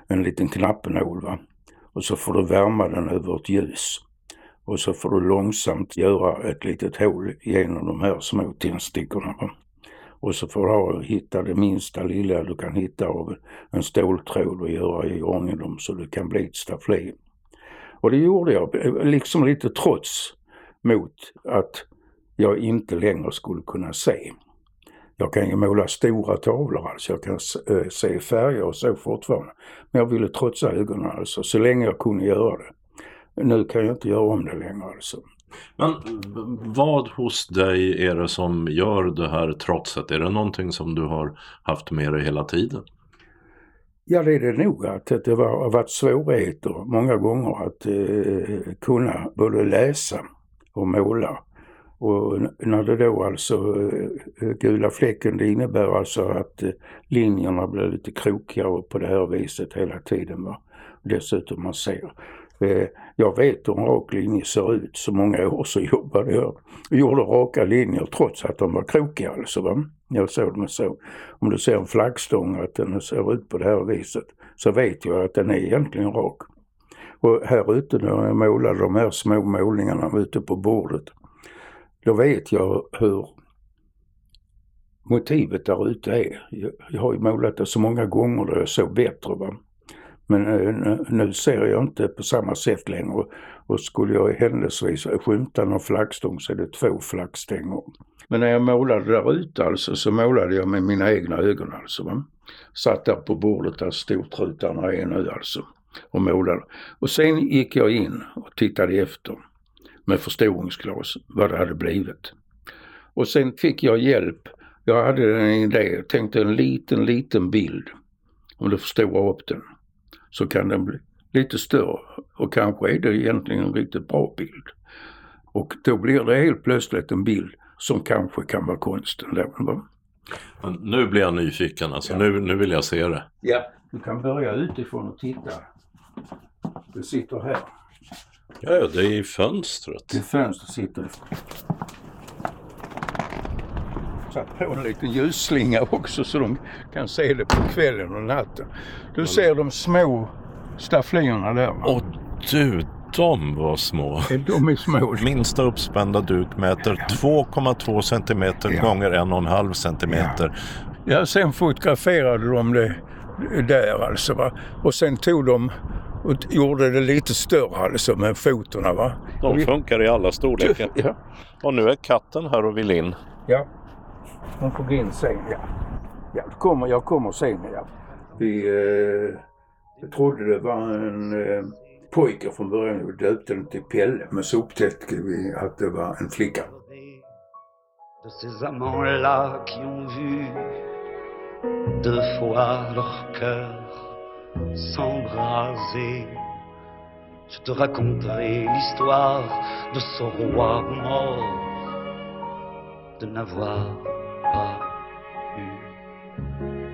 en liten knappnål va. Och så får du värma den över ett ljus. Och så får du långsamt göra ett litet hål genom de här små tändstickorna. Va? Och så får du ha, hitta det minsta lilla du kan hitta av en ståltråd och göra i ordning dem så det kan bli ett staffli. Och det gjorde jag, liksom lite trots mot att jag inte längre skulle kunna se. Jag kan ju måla stora tavlor alltså, jag kan eh, se färger och så fortfarande. Men jag ville trotsa ögonen alltså, så länge jag kunde göra det. Nu kan jag inte göra om det längre alltså. Men vad hos dig är det som gör det här trotset? Är det någonting som du har haft med dig hela tiden? Ja, det är det nog. Att det har varit svårigheter många gånger att eh, kunna både läsa och måla. Och när det då alltså, eh, gula fläcken, det innebär alltså att eh, linjerna blir lite krokigare på det här viset hela tiden. Va? Dessutom man ser. Eh, jag vet hur en rak linje ser ut. Så många år så jobbade jag och gjorde raka linjer trots att de var krokiga alltså. Va? Jag såg dem så. Om du ser en flaggstång att den ser ut på det här viset så vet jag att den är egentligen rak. Och här ute när jag målade de här små målningarna ute på bordet, då vet jag hur motivet där ute är. Jag, jag har ju målat det så många gånger då jag såg bättre. Va? Men eh, nu ser jag inte på samma sätt längre. Och skulle jag händelsevis skymta någon flaggstång så är det två flaggstänger. Men när jag målade där ute alltså så målade jag med mina egna ögon alltså. Va? Satt där på bordet där stortrutarna är nu alltså och målade. Och sen gick jag in och tittade efter med förstoringsglas vad det hade blivit. Och sen fick jag hjälp. Jag hade en idé, jag tänkte en liten, liten bild. Om du förstorar upp den så kan den bli lite större och kanske är det egentligen en riktigt bra bild. Och då blir det helt plötsligt en bild som kanske kan vara konsten. Då. Nu blir jag nyfiken alltså, ja. nu, nu vill jag se det. Ja, du kan börja utifrån och titta. Det sitter här. Ja, det är i fönstret. Det är fönstret sitter det. Satt på en liten ljusslinga också så de kan se det på kvällen och natten. Du ser de små stafflierna där. Åh du, de var små. De är små. Minsta uppspända duk mäter 2,2 centimeter ja. gånger 1,5 centimeter. Ja. ja, sen fotograferade de det där alltså. Va? Och sen tog de och gjorde det lite större alltså med fotorna. Va? De funkar i alla storlekar. Ja. Och nu är katten här och vill in. Ja, hon får gå in sen. Ja. Ja, kommer, jag kommer sen. Ja. Vi eh, trodde det var en eh, pojke från början. Vi döpte den till Pelle. Men så upptäckte vi att det var en flicka. De ces amants-là qui ont vu deux fois leur cœur s'embraser. Je te raconterai l'histoire de ce roi mort, de n'avoir pas eu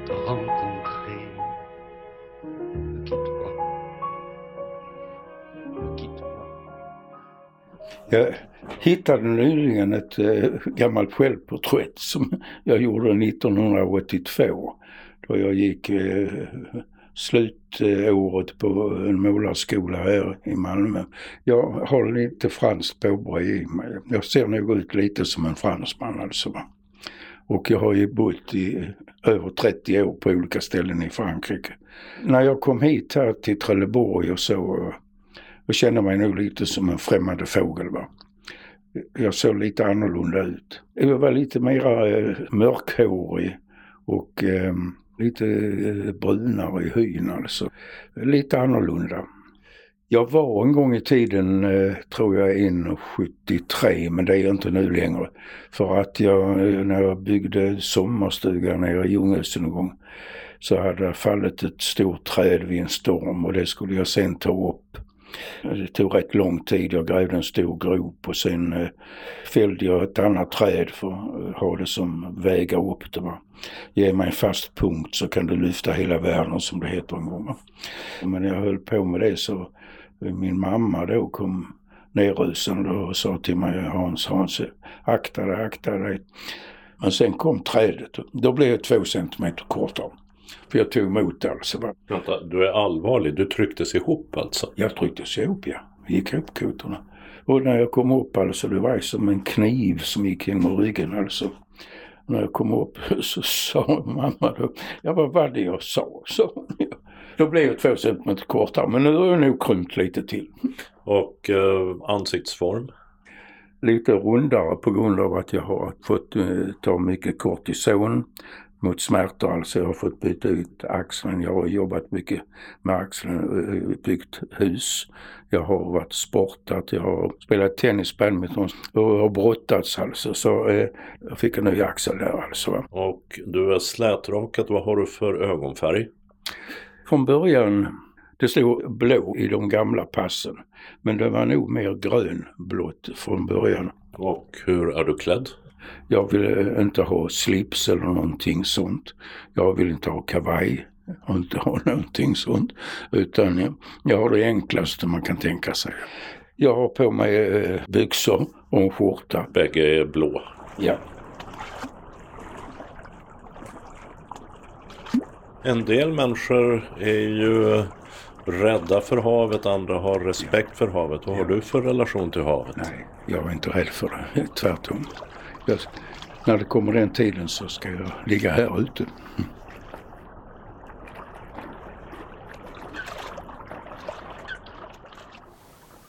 de rencontrer. Ne quitte pas. Ne quitte pas. Jag hittade nyligen ett äh, gammalt självporträtt som jag gjorde 1982 då jag gick äh, slutåret på en målarskola här i Malmö. Jag har lite franskt påbrå i mig. Jag ser nog ut lite som en fransman alltså. Och jag har ju bott i över 30 år på olika ställen i Frankrike. När jag kom hit här till Trelleborg och så och kände mig nog lite som en främmande fågel. Va? Jag såg lite annorlunda ut. Jag var lite mera eh, mörkhårig och eh, lite eh, brunare i hyn alltså. Lite annorlunda. Jag var en gång i tiden, eh, tror jag, in 73 men det är jag inte nu längre. För att jag, eh, när jag byggde sommarstuga nere i Ljunghusen en gång så hade det fallit ett stort träd vid en storm och det skulle jag sen ta upp det tog rätt lång tid. Jag grävde en stor grop och sen eh, fällde jag ett annat träd för att ha det som väga upp det. Va? Ge mig en fast punkt så kan du lyfta hela världen som det heter en gång. Va? Men när jag höll på med det så min mamma då kom nerrusande och sa till mig Hans, Hans akta dig, akta dig. Men sen kom trädet. Då blev jag två centimeter kortare. För jag tog emot alltså. Vänta, du är allvarlig? Du trycktes ihop alltså? Jag trycktes ihop ja. Gick ihop kotorna. Och när jag kom upp alltså, det var som en kniv som gick genom ryggen alltså. När jag kom upp så sa mamma då, ja vad var det jag sa? Så. Då blev jag två centimeter kortare men nu har jag nog krympt lite till. Och eh, ansiktsform? Lite rundare på grund av att jag har fått eh, ta mycket kortison mot smärtor. Alltså jag har fått byta ut axeln. Jag har jobbat mycket med axeln, eh, byggt hus. Jag har varit sportat, jag har spelat tennis, badminton och har brottats alltså. Så eh, jag fick en ny axel där alltså. Och du är slätrakad. Vad har du för ögonfärg? Från början det stod blå i de gamla passen. Men det var nog mer grönblått från början. Och hur är du klädd? Jag vill inte ha slips eller någonting sånt. Jag vill inte ha kavaj och inte ha någonting sånt. Utan jag har det enklaste man kan tänka sig. Jag har på mig eh, byxor och en skjorta. Bägge är blå? Ja. En del människor är ju rädda för havet, andra har respekt för havet. Vad har du för relation till havet? Nej, jag är inte rädd för det. Tvärtom. Jag, när det kommer den tiden så ska jag ligga här ute.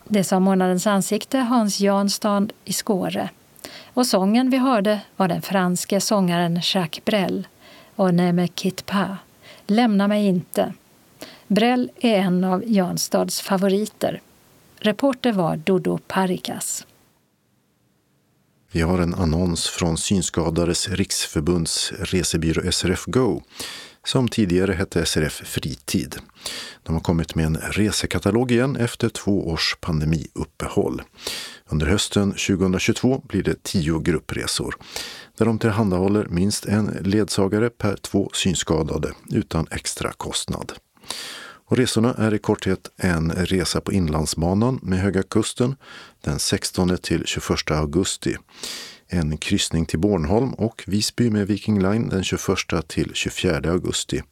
Det sa månadens ansikte Hans Janstad i Skåre. Och sången vi hörde var den franske sångaren Jacques Brel och Ne me quitte pas, Lämna mig inte. Brel är en av Janstads favoriter. Reporter var Dodo Parikas. Vi har en annons från Synskadades riksförbunds resebyrå SRF Go som tidigare hette SRF Fritid. De har kommit med en resekatalog igen efter två års pandemiuppehåll. Under hösten 2022 blir det tio gruppresor där de tillhandahåller minst en ledsagare per två synskadade utan extra kostnad. Och resorna är i korthet en resa på Inlandsbanan med Höga Kusten den 16 till 21 augusti. En kryssning till Bornholm och Visby med Viking Line den 21 till 24 augusti.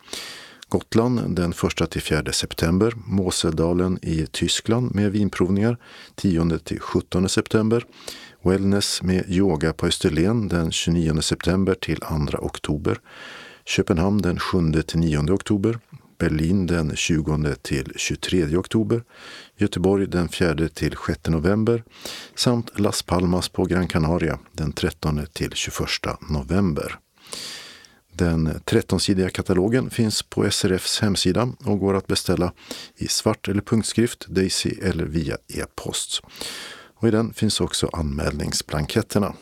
Gotland den 1 till 4 september, Måsedalen i Tyskland med vinprovningar 10 till 17 september, Wellness med yoga på Österlen den 29 september till 2 oktober, Köpenhamn den 7 till 9 oktober, Berlin den 20 till 23 oktober, Göteborg den 4 till 6 november samt Las Palmas på Gran Canaria den 13 till 21 november. Den 13-sidiga katalogen finns på SRFs hemsida och går att beställa i svart eller punktskrift, Daisy eller via e-post. Och I den finns också anmälningsblanketterna.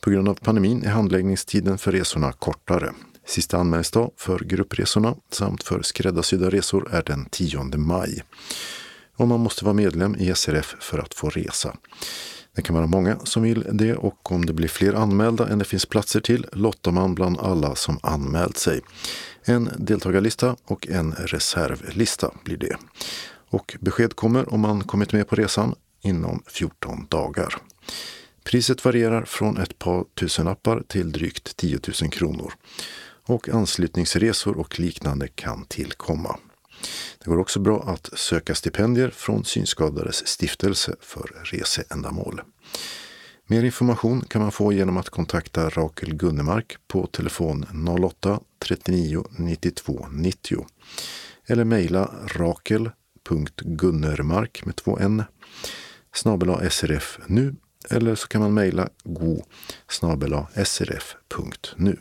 På grund av pandemin är handläggningstiden för resorna kortare. Sista anmälningsdag för gruppresorna samt för skräddarsydda resor är den 10 maj. Och man måste vara medlem i SRF för att få resa. Det kan vara många som vill det och om det blir fler anmälda än det finns platser till lottar man bland alla som anmält sig. En deltagarlista och en reservlista blir det. Och besked kommer om man kommit med på resan inom 14 dagar. Priset varierar från ett par tusenlappar till drygt 10 000 kronor och anslutningsresor och liknande kan tillkomma. Det går också bra att söka stipendier från Synskadades stiftelse för reseändamål. Mer information kan man få genom att kontakta Rakel Gunnemark på telefon 08-39 92 90 eller mejla rakel.gunnermark med två n snabel srf nu eller så kan man mejla go srf.nu.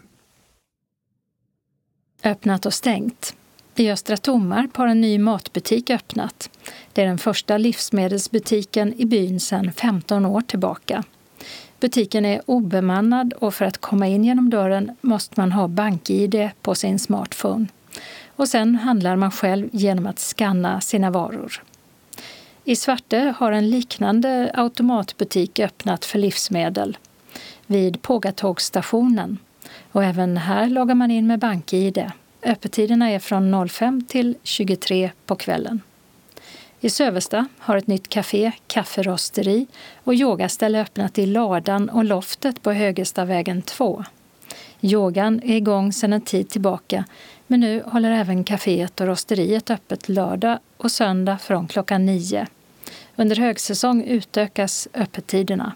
Öppnat och stängt. I Östra Tommarp har en ny matbutik öppnat. Det är den första livsmedelsbutiken i byn sedan 15 år tillbaka. Butiken är obemannad och för att komma in genom dörren måste man ha bank-id på sin smartphone. Och sen handlar man själv genom att skanna sina varor. I Svarte har en liknande automatbutik öppnat för livsmedel vid Pågatågsstationen och även här loggar man in med bank-id. Öppettiderna är från 05 till 23 på kvällen. I Sövesta har ett nytt café, kafferosteri och yogaställe öppnat i Ladan och loftet på Högestavägen 2. Yogan är igång sedan en tid tillbaka men nu håller även kaféet och rosteriet öppet lördag och söndag från klockan 9. Under högsäsong utökas öppettiderna.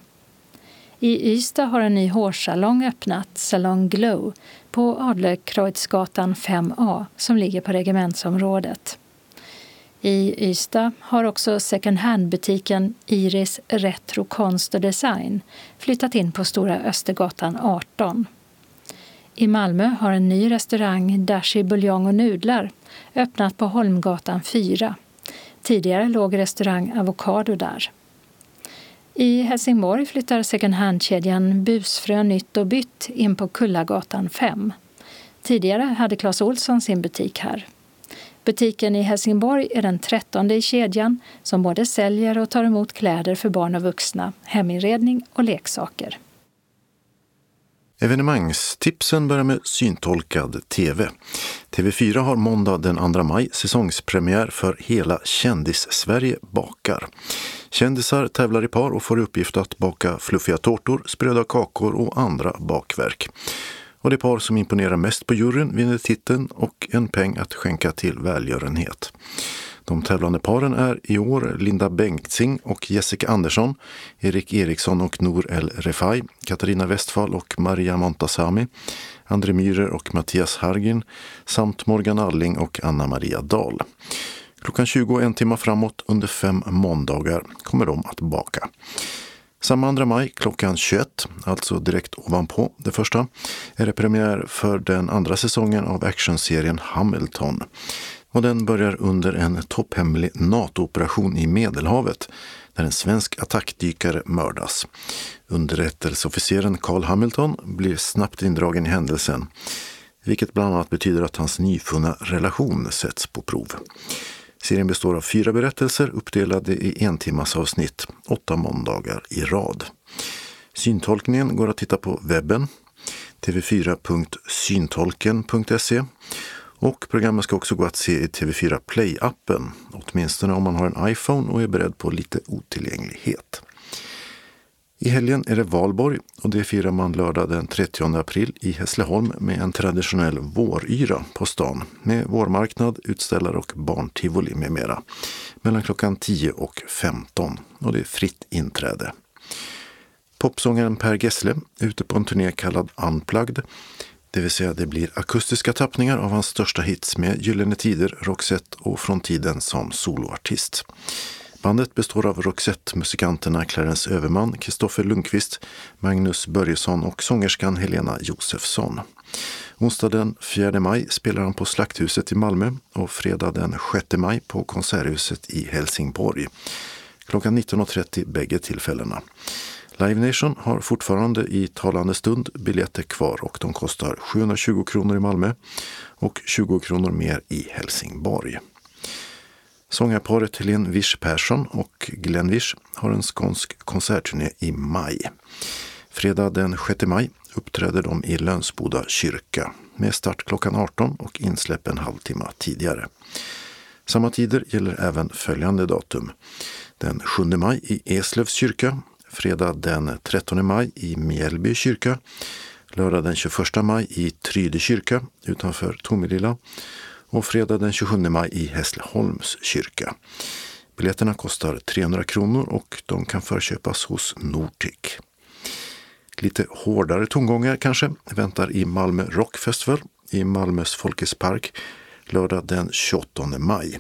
I Ystad har en ny hårsalong öppnat, Salong Glow, på Adlercreutzgatan 5A som ligger på regementsområdet. I Ystad har också second hand-butiken Iris Retro Konst och Design flyttat in på Stora Östergatan 18. I Malmö har en ny restaurang, Dashi buljong och nudlar, öppnat på Holmgatan 4. Tidigare låg restaurang Avokado där. I Helsingborg flyttar second hand-kedjan Busfrö Nytt och Bytt in på Kullagatan 5. Tidigare hade Clas Olsson sin butik här. Butiken i Helsingborg är den trettonde i kedjan som både säljer och tar emot kläder för barn och vuxna, heminredning och leksaker. Evenemangstipsen börjar med syntolkad TV. TV4 har måndag den 2 maj säsongspremiär för Hela kändis-Sverige bakar. Kändisar tävlar i par och får i uppgift att baka fluffiga tårtor, spröda kakor och andra bakverk. Och det par som imponerar mest på juryn vinner titeln och en peng att skänka till välgörenhet. De tävlande paren är i år Linda Bengtzing och Jessica Andersson, Erik Eriksson och Nour El Refai, Katarina Westfall och Maria Montazami, André Myhrer och Mattias Hargin samt Morgan Alling och Anna Maria Dahl. Klockan 20 och en timme framåt under fem måndagar kommer de att baka. Samma 2 maj klockan 21, alltså direkt ovanpå det första, är det premiär för den andra säsongen av actionserien Hamilton. Och den börjar under en topphemlig NATO-operation i Medelhavet där en svensk attackdykare mördas. Underrättelseofficeren Carl Hamilton blir snabbt indragen i händelsen, vilket bland annat betyder att hans nyfunna relation sätts på prov. Serien består av fyra berättelser uppdelade i en timmas avsnitt, åtta måndagar i rad. Syntolkningen går att titta på webben, tv4.syntolken.se och programmet ska också gå att se i TV4 Play-appen, åtminstone om man har en iPhone och är beredd på lite otillgänglighet. I helgen är det valborg och det firar man lördag den 30 april i Hässleholm med en traditionell våryra på stan med vårmarknad, utställare och barntivoli med mera. Mellan klockan 10 och 15 och det är fritt inträde. Popsångaren Per Gessle är ute på en turné kallad Unplugged. Det vill säga det blir akustiska tappningar av hans största hits med Gyllene Tider, Roxette och Från tiden som soloartist. Bandet består av Roxette-musikanterna Clarence Överman, Kristoffer Lundqvist, Magnus Börjesson och sångerskan Helena Josefsson. Onsdag den 4 maj spelar han på Slakthuset i Malmö och fredag den 6 maj på Konserthuset i Helsingborg. Klockan 19.30 bägge tillfällena. Live Nation har fortfarande i talande stund biljetter kvar och de kostar 720 kronor i Malmö och 20 kronor mer i Helsingborg. Sångarparet Helene Wisch Persson och Glenn Wisch har en skånsk konsertturné i maj. Fredag den 6 maj uppträder de i Lönsboda kyrka med start klockan 18 och insläpp en halvtimme tidigare. Samma tider gäller även följande datum. Den 7 maj i Eslövs kyrka, fredag den 13 maj i Mjällby kyrka, lördag den 21 maj i Tryde kyrka utanför Tomelilla och fredag den 27 maj i Hässleholms kyrka. Biljetterna kostar 300 kronor och de kan förköpas hos Nortic. Lite hårdare tongångar kanske väntar i Malmö Rock Festival i Malmös Folkets Park lördag den 28 maj.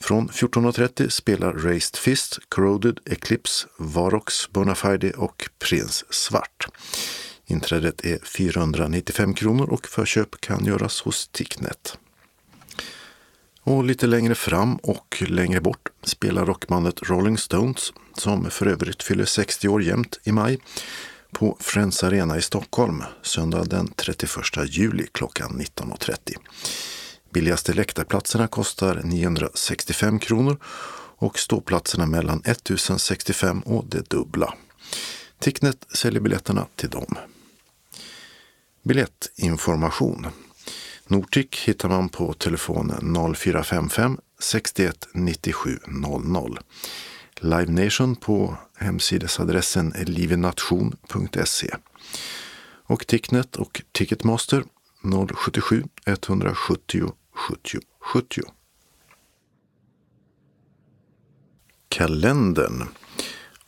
Från 14.30 spelar Raised Fist, Corroded, Eclipse, Varox, Bonafide och Prins Svart. Inträdet är 495 kronor och förköp kan göras hos Ticknet. Och lite längre fram och längre bort spelar rockbandet Rolling Stones, som för övrigt fyller 60 år jämt i maj, på Friends Arena i Stockholm söndag den 31 juli klockan 19.30. Billigaste läktarplatserna kostar 965 kronor och ståplatserna mellan 1065 och det dubbla. Ticknet säljer biljetterna till dem. Biljettinformation Nortic hittar man på telefon 0455 61 97 00. Live Nation på hemsidesadressen livenation.se. Och Ticknet och Ticketmaster 077 170 70 70. Kalendern.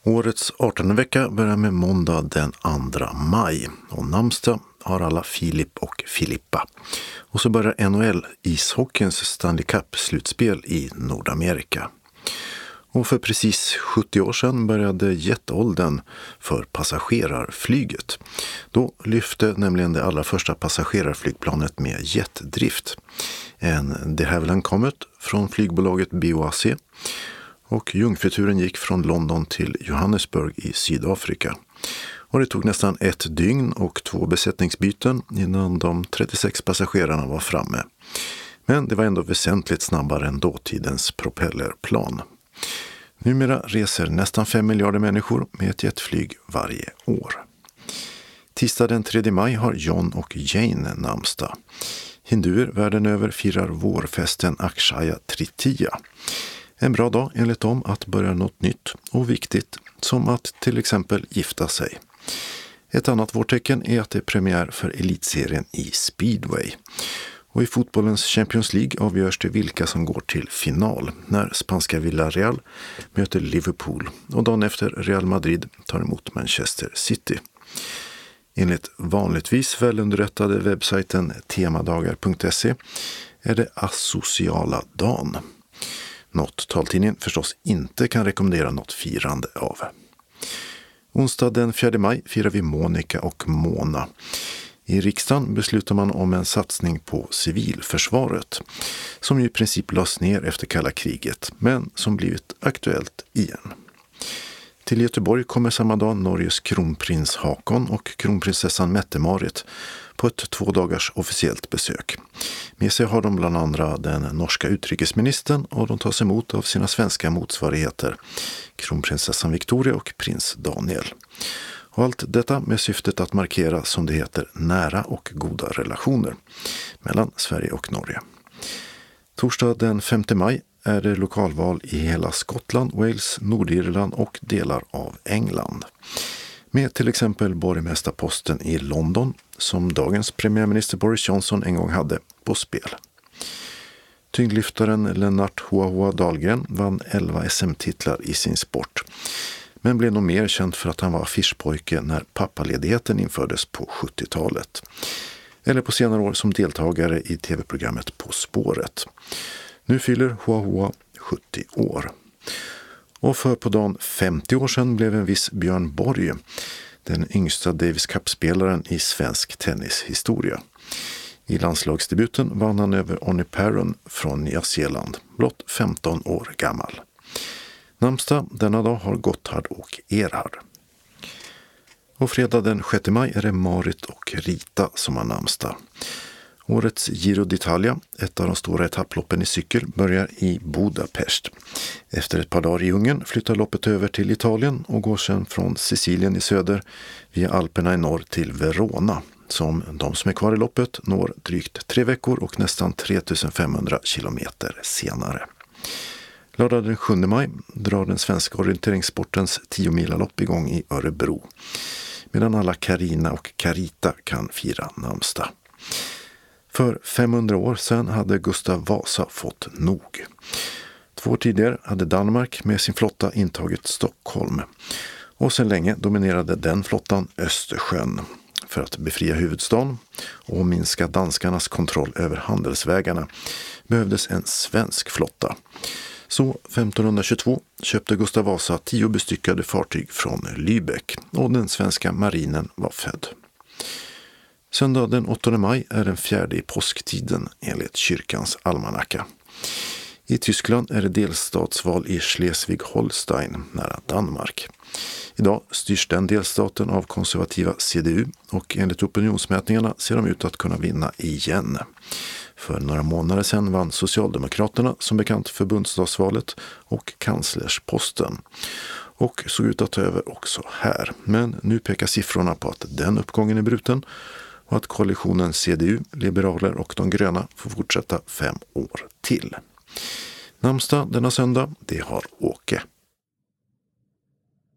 Årets 18 vecka börjar med måndag den 2 maj och namnsdag har alla Filip och Filippa. Och så börjar NHL, ishockeyns Stanley Cup-slutspel i Nordamerika. Och för precis 70 år sedan började jetåldern för passagerarflyget. Då lyfte nämligen det allra första passagerarflygplanet med jetdrift. En de Havilland Comet från flygbolaget BOAC och jungfruturen gick från London till Johannesburg i Sydafrika. Och det tog nästan ett dygn och två besättningsbyten innan de 36 passagerarna var framme. Men det var ändå väsentligt snabbare än dåtidens propellerplan. Numera reser nästan 5 miljarder människor med ett jetflyg varje år. Tisdag den 3 maj har John och Jane namnsdag. Hinduer världen över firar vårfesten Akshaya Tritiya. En bra dag enligt dem att börja något nytt och viktigt som att till exempel gifta sig. Ett annat vårtecken är att det är premiär för elitserien i speedway. Och i fotbollens Champions League avgörs det vilka som går till final när spanska Villarreal möter Liverpool och dagen efter Real Madrid tar emot Manchester City. Enligt vanligtvis välunderrättade webbsajten temadagar.se är det asociala dagen. Något taltidningen förstås inte kan rekommendera något firande av. Onsdag den 4 maj firar vi Monica och Mona. I riksdagen beslutar man om en satsning på civilförsvaret som ju i princip lades ner efter kalla kriget men som blivit aktuellt igen. Till Göteborg kommer samma dag Norges kronprins Hakon och kronprinsessan Mette-Marit på ett två dagars officiellt besök. Med sig har de bland andra den norska utrikesministern och de tas emot av sina svenska motsvarigheter kronprinsessan Victoria och prins Daniel. Och allt detta med syftet att markera, som det heter, nära och goda relationer mellan Sverige och Norge. Torsdag den 5 maj är det lokalval i hela Skottland, Wales, Nordirland och delar av England. Med till exempel borgmästarposten i London, som dagens premiärminister Boris Johnson en gång hade, på spel. Tyngdlyftaren Lennart Hoa Dahlgren vann 11 SM-titlar i sin sport men blev nog mer känd för att han var affischpojke när pappaledigheten infördes på 70-talet. Eller på senare år som deltagare i tv-programmet På spåret. Nu fyller Hoa Hoa 70 år. Och för på dagen 50 år sedan blev en viss Björn Borg den yngsta Davis Cup-spelaren i svensk tennishistoria. I landslagsdebuten vann han över Onny Perron från Nya Zeeland, blott 15 år gammal. Namnsdag denna dag har Gotthard och Erhard. Och fredag den 6 maj är det Marit och Rita som har namnsdag. Årets Giro d'Italia, ett av de stora etapploppen i cykel, börjar i Budapest. Efter ett par dagar i Ungern flyttar loppet över till Italien och går sedan från Sicilien i söder via Alperna i norr till Verona som de som är kvar i loppet når drygt tre veckor och nästan 3500 kilometer senare. Lördag den 7 maj drar den svenska orienteringssportens 10 milalopp igång i Örebro. Medan alla Karina och Karita kan fira namnsdag. För 500 år sedan hade Gustav Vasa fått nog. Två år tidigare hade Danmark med sin flotta intagit Stockholm. Och sedan länge dominerade den flottan Östersjön. För att befria huvudstaden och minska danskarnas kontroll över handelsvägarna behövdes en svensk flotta. Så 1522 köpte Gustav Vasa tio bestyckade fartyg från Lübeck och den svenska marinen var född. Söndag den 8 maj är den fjärde i påsktiden enligt kyrkans almanacka. I Tyskland är det delstatsval i Schleswig-Holstein nära Danmark. Idag styrs den delstaten av konservativa CDU och enligt opinionsmätningarna ser de ut att kunna vinna igen. För några månader sedan vann Socialdemokraterna som bekant förbundsdagsvalet och kanslersposten och såg ut att ta över också här. Men nu pekar siffrorna på att den uppgången är bruten och att koalitionen CDU, Liberaler och de gröna får fortsätta fem år till. Namnsdag denna söndag, det har Åke.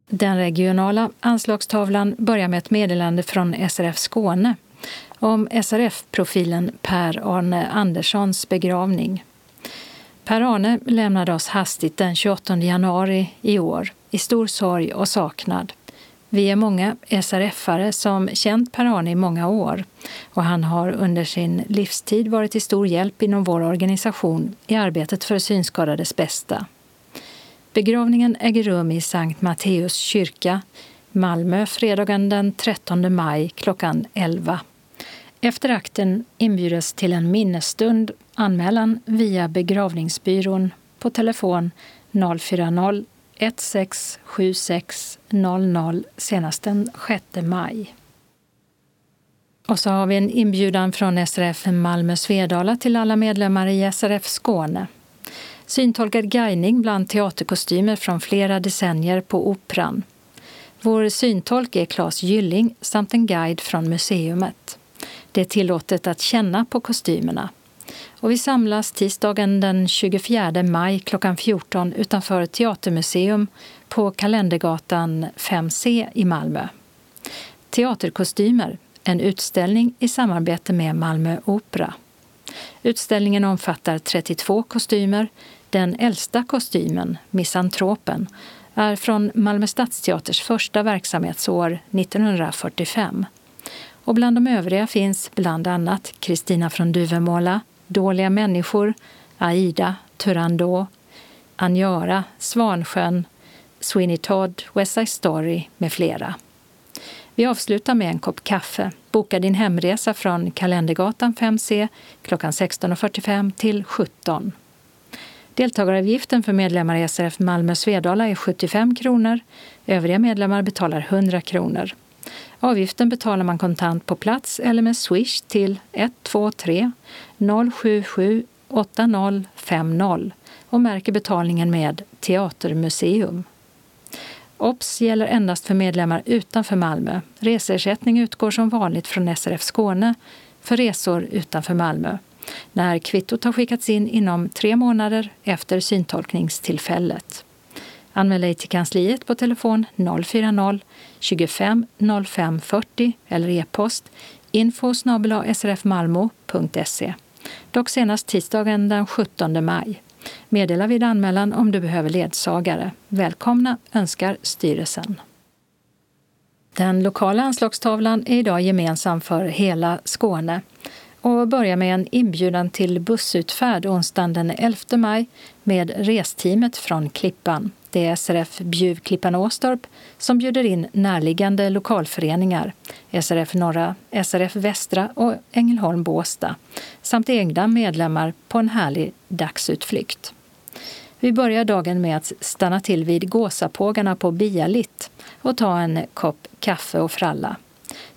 Den regionala anslagstavlan börjar med ett meddelande från SRF Skåne om SRF-profilen Per-Arne Anderssons begravning. Per-Arne lämnade oss hastigt den 28 januari i år i stor sorg och saknad. Vi är många SRF-are som känt Per-Arne i många år och han har under sin livstid varit till stor hjälp inom vår organisation i arbetet för synskadades bästa. Begravningen äger rum i Sankt Matteus kyrka, Malmö fredagen den 13 maj klockan 11. Efter akten inbjudes till en minnesstund anmälan via begravningsbyrån på telefon 040 167600 senast den 6 maj. Och så har vi en inbjudan från SRF Malmö Svedala till alla medlemmar i SRF Skåne. Syntolkad guidning bland teaterkostymer från flera decennier på Operan. Vår syntolk är Claes Gylling samt en guide från museumet. Det är tillåtet att känna på kostymerna. Och vi samlas tisdagen den 24 maj klockan 14 utanför Teatermuseum på Kalendergatan 5C i Malmö. Teaterkostymer, en utställning i samarbete med Malmö Opera. Utställningen omfattar 32 kostymer. Den äldsta kostymen, Misantropen, är från Malmö stadsteaters första verksamhetsår 1945. Och bland de övriga finns bland annat Kristina från Duvemåla, Dåliga människor, Aida, Turandot, Anjara, Svansjön, Sweeney Todd, West Side Story med flera. Vi avslutar med en kopp kaffe. Boka din hemresa från Kalendergatan 5C klockan 16.45 till 17. Deltagaravgiften för medlemmar i SRF Malmö Svedala är 75 kronor. Övriga medlemmar betalar 100 kronor. Avgiften betalar man kontant på plats eller med swish till 123 077 8050 och märker betalningen med Teatermuseum. OBS gäller endast för medlemmar utanför Malmö. Reseersättning utgår som vanligt från SRF Skåne för resor utanför Malmö när kvittot har skickats in inom tre månader efter syntolkningstillfället. Anmäl dig till kansliet på telefon 040-25 05 40 eller e-post info srfmalmo.se. Dock senast tisdagen den 17 maj. Meddela vid anmälan om du behöver ledsagare. Välkomna önskar styrelsen. Den lokala anslagstavlan är idag gemensam för hela Skåne och börjar med en inbjudan till bussutfärd onsdagen den 11 maj med resteamet från Klippan. Det är SRF Bjuv Klippan Åstorp som bjuder in närliggande lokalföreningar, SRF Norra, SRF Västra och Ängelholm Båsta samt egna medlemmar på en härlig dagsutflykt. Vi börjar dagen med att stanna till vid gåsapågarna på Bialit och ta en kopp kaffe och fralla.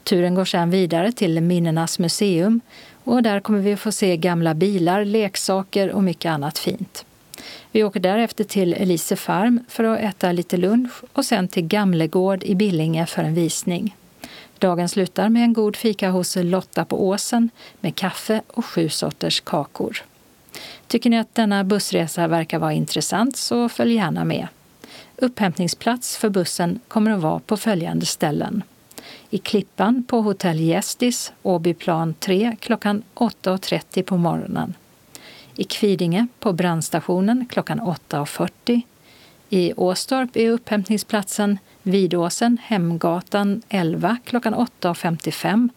Turen går sedan vidare till Minnenas museum och där kommer vi att få se gamla bilar, leksaker och mycket annat fint. Vi åker därefter till Elise Farm för att äta lite lunch och sen till Gamlegård i Billinge för en visning. Dagen slutar med en god fika hos Lotta på Åsen med kaffe och sju sorters kakor. Tycker ni att denna bussresa verkar vara intressant så följ gärna med. Upphämtningsplats för bussen kommer att vara på följande ställen. I Klippan på Hotell Gästis, Åbyplan 3 klockan 8.30 på morgonen. I Kvidinge på brandstationen klockan 8.40. I Åstorp är upphämtningsplatsen Vidåsen, Hemgatan 11 klockan 8.55.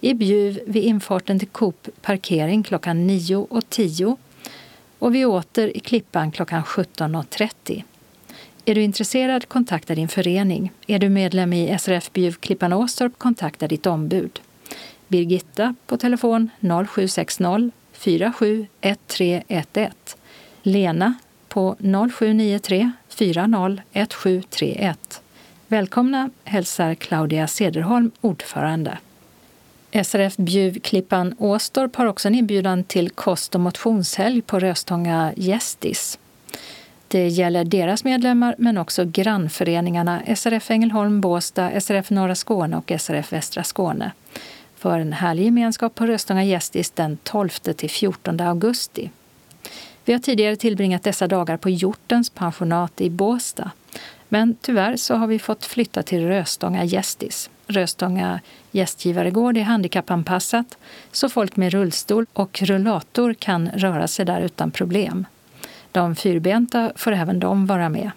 I Bjuv vid infarten till Coop parkering klockan 9.10 och vi åter i Klippan klockan 17.30. Är du intresserad, kontakta din förening. Är du medlem i SRF Bjuv Klippan Åstorp, kontakta ditt ombud. Birgitta på telefon 0760 471311. Lena på 0793 401731. Välkomna hälsar Claudia Sederholm, ordförande. SRF Bjuv Klippan Åstorp har också en inbjudan till kost och motionshelg på Röstånga Gästis. Det gäller deras medlemmar men också grannföreningarna SRF Ängelholm Båstad, SRF Norra Skåne och SRF Västra Skåne för en härlig gemenskap på Röstånga Gästis den 12 till 14 augusti. Vi har tidigare tillbringat dessa dagar på Hjortens pensionat i Båstad. Men tyvärr så har vi fått flytta till Röstånga Gästis. Röstånga gästgivaregård är handikappanpassat så folk med rullstol och rullator kan röra sig där utan problem. De fyrbenta får även de vara med.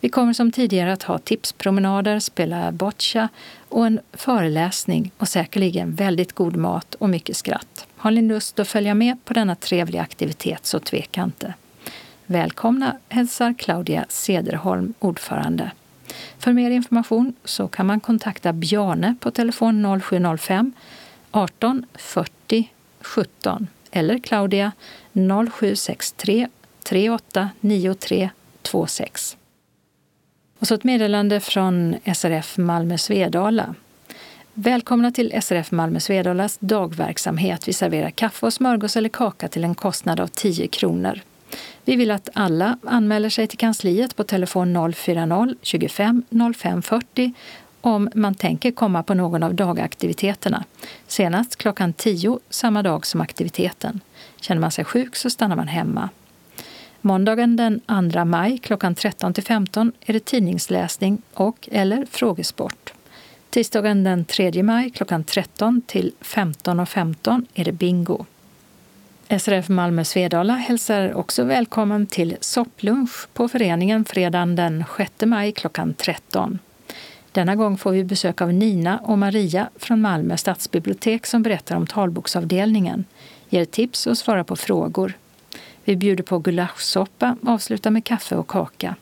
Vi kommer som tidigare att ha tipspromenader, spela boccia och en föreläsning och säkerligen väldigt god mat och mycket skratt. Har ni lust att följa med på denna trevliga aktivitet så tveka inte. Välkomna hälsar Claudia Sederholm, ordförande. För mer information så kan man kontakta Bjarne på telefon 0705 18 40 17 eller Claudia 0763 389326. Och så ett meddelande från SRF Malmö Svedala. Välkomna till SRF Malmö Svedalas dagverksamhet. Vi serverar kaffe och smörgås eller kaka till en kostnad av 10 kronor. Vi vill att alla anmäler sig till kansliet på telefon 040-25 05 40 om man tänker komma på någon av dagaktiviteterna. Senast klockan 10 samma dag som aktiviteten. Känner man sig sjuk så stannar man hemma. Måndagen den 2 maj klockan 13 till 15 är det tidningsläsning och eller frågesport. Tisdagen den 3 maj klockan 13 till 15.15 .15 är det bingo. SRF Malmö Svedala hälsar också välkommen till sopplunch på föreningen fredagen den 6 maj klockan 13. Denna gång får vi besök av Nina och Maria från Malmö stadsbibliotek som berättar om talboksavdelningen, ger tips och svarar på frågor. Vi bjuder på gulaschsoppa och avslutar med kaffe och kaka.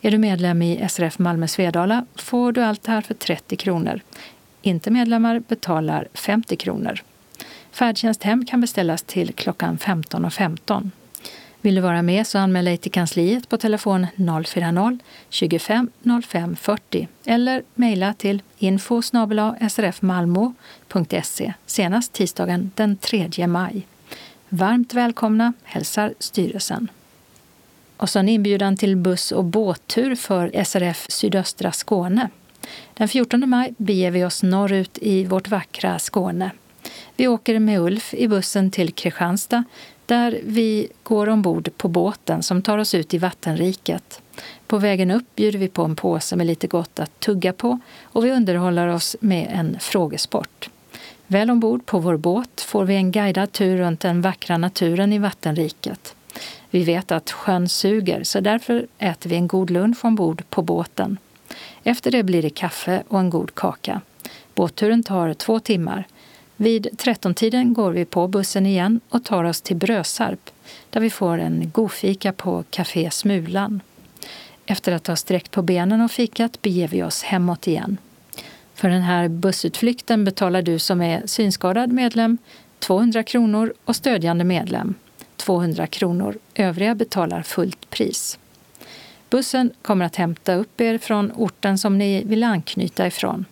Är du medlem i SRF Malmö Svedala får du allt det här för 30 kronor. Inte medlemmar betalar 50 kronor. Färdtjänst hem kan beställas till klockan 15.15. 15. Vill du vara med så anmäl dig till kansliet på telefon 040-25 05 40 eller mejla till info srfmalmo.se senast tisdagen den 3 maj. Varmt välkomna hälsar styrelsen. Och så en inbjudan till buss och båttur för SRF Sydöstra Skåne. Den 14 maj beger vi oss norrut i vårt vackra Skåne. Vi åker med Ulf i bussen till Kristianstad där vi går ombord på båten som tar oss ut i vattenriket. På vägen upp bjuder vi på en påse med lite gott att tugga på och vi underhåller oss med en frågesport. Väl ombord på vår båt får vi en guidad tur runt den vackra naturen i vattenriket. Vi vet att sjön suger, så därför äter vi en god lunch ombord på båten. Efter det blir det kaffe och en god kaka. Båtturen tar två timmar. Vid 13-tiden går vi på bussen igen och tar oss till Brösarp där vi får en godfika på Café Smulan. Efter att ha sträckt på benen och fikat beger vi oss hemåt igen. För den här bussutflykten betalar du som är synskadad medlem 200 kronor och stödjande medlem 200 kronor. Övriga betalar fullt pris. Bussen kommer att hämta upp er från orten som ni vill anknyta ifrån.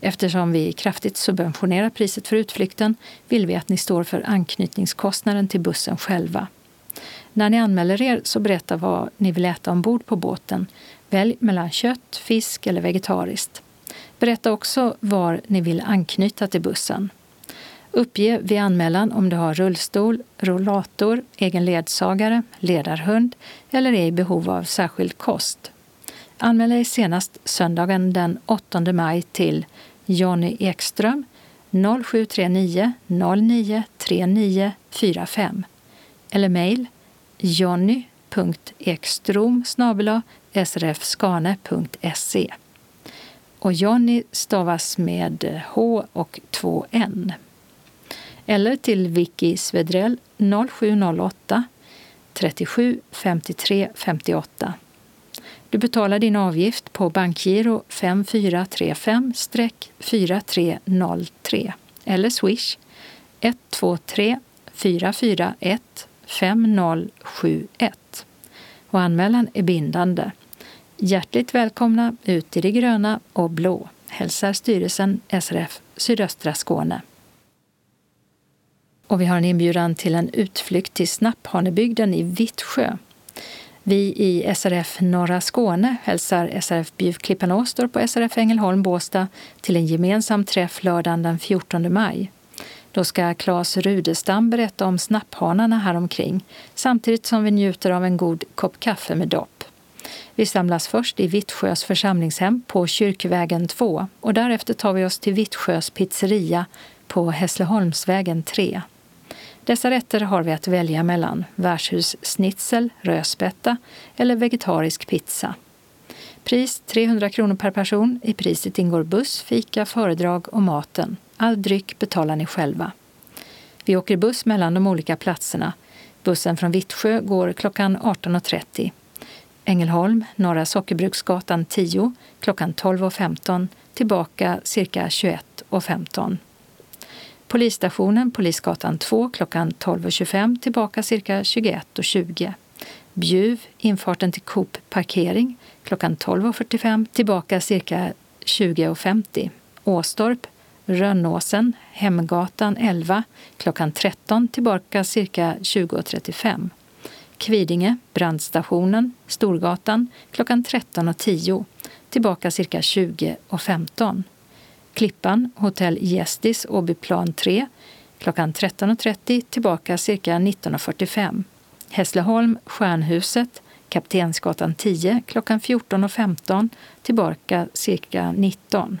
Eftersom vi kraftigt subventionerar priset för utflykten vill vi att ni står för anknytningskostnaden till bussen själva. När ni anmäler er så berätta vad ni vill äta ombord på båten. Välj mellan kött, fisk eller vegetariskt. Berätta också var ni vill anknyta till bussen. Uppge vid anmälan om du har rullstol, rollator, egen ledsagare, ledarhund eller är i behov av särskild kost. Anmäl dig senast söndagen den 8 maj till Jonny Ekström 0739 09 39 45 eller mejl jonny.ekstrom srfskane.se och Jonny stavas med H och två N. Eller till Vicky Svedrell 0708 37 53 58. Du betalar din avgift på bankgiro 5435-4303 eller swish 123 441 5071. Och anmälan är bindande. Hjärtligt välkomna ut i det gröna och blå, hälsar styrelsen SRF Sydöstra Skåne. Och vi har en inbjudan till en utflykt till Snapphanebygden i Vittsjö. Vi i SRF Norra Skåne hälsar SRF Bjuvklippan Åstorp och SRF Ängelholm Båstad till en gemensam träff lördagen den 14 maj. Då ska Claes Rudestam berätta om snapphanarna häromkring samtidigt som vi njuter av en god kopp kaffe med dopp. Vi samlas först i Vittsjös församlingshem på Kyrkvägen 2 och därefter tar vi oss till Vittsjös pizzeria på Hässleholmsvägen 3. Dessa rätter har vi att välja mellan värdshusschnitzel, rödspätta eller vegetarisk pizza. Pris 300 kronor per person. I priset ingår buss, fika, föredrag och maten. All dryck betalar ni själva. Vi åker buss mellan de olika platserna. Bussen från Vittsjö går klockan 18.30. Ängelholm, Norra Sockerbruksgatan 10, klockan 12.15, tillbaka cirka 21.15. Polisstationen Polisgatan 2 klockan 12.25 tillbaka cirka 21.20. Bjuv, infarten till Coop parkering klockan 12.45 tillbaka cirka 20.50. Åstorp, Rönnåsen, Hemgatan 11 klockan 13 tillbaka cirka 20.35. Kvidinge, Brandstationen, Storgatan klockan 13.10 tillbaka cirka 20.15. Klippan, Hotell Gästis, Åbyplan 3, klockan 13.30 tillbaka cirka 19.45. Hässleholm, Stjärnhuset, Kaptensgatan 10 klockan 14.15 tillbaka cirka 19.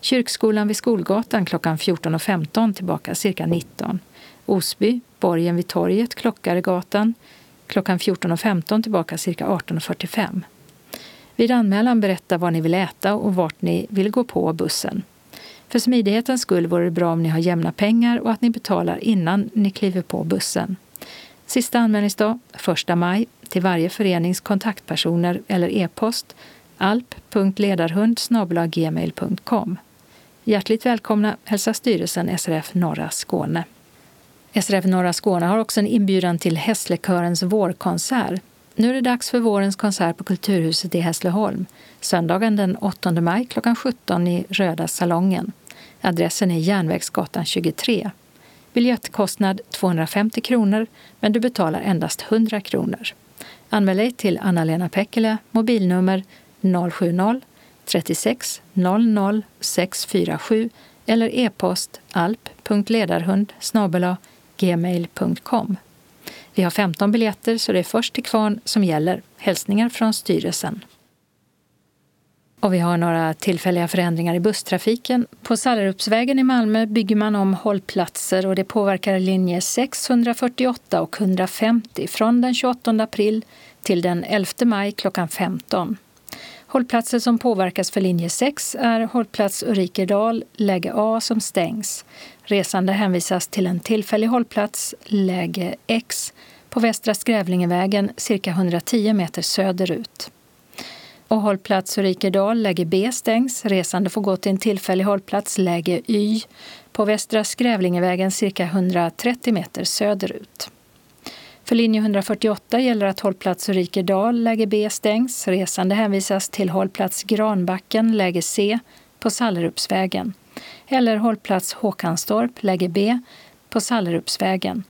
Kyrkskolan vid Skolgatan klockan 14.15 tillbaka cirka 19. Osby, Borgen vid torget, Klockaregatan klockan 14.15 tillbaka cirka 18.45. Vid anmälan berätta vad ni vill äta och vart ni vill gå på bussen. För smidighetens skull vore det bra om ni har jämna pengar och att ni betalar innan ni kliver på bussen. Sista anmälningsdag 1 maj till varje förenings kontaktpersoner eller e-post alp.ledarhund gmail.com. Hjärtligt välkomna hälsar styrelsen SRF Norra Skåne. SRF Norra Skåne har också en inbjudan till Hässlekörens vårkonsert. Nu är det dags för vårens konsert på Kulturhuset i Hässleholm. Söndagen den 8 maj klockan 17 i Röda salongen. Adressen är Järnvägsgatan 23. Biljettkostnad 250 kronor, men du betalar endast 100 kronor. Anmäl dig till Anna-Lena Pekkele, mobilnummer 070-36 00 647 eller e-post alp.ledarhund gmail.com. Vi har 15 biljetter så det är först till kvarn som gäller. Hälsningar från styrelsen. Och vi har några tillfälliga förändringar i busstrafiken. På Sallerupsvägen i Malmö bygger man om hållplatser och det påverkar linje 648 och 150 från den 28 april till den 11 maj klockan 15. Hållplatser som påverkas för linje 6 är hållplats Ulrikedal, läge A, som stängs. Resande hänvisas till en tillfällig hållplats, läge X, på Västra Skrävlingevägen cirka 110 meter söderut. Och hållplats Ulrikedal, läge B, stängs. Resande får gå till en tillfällig hållplats, läge Y, på Västra Skrävlingevägen cirka 130 meter söderut. För linje 148 gäller att hållplats Rikedal läge B, stängs. Resande hänvisas till hållplats Granbacken, läge C, på Sallerupsvägen. Eller hållplats Håkanstorp, läge B, på Sallerupsvägen.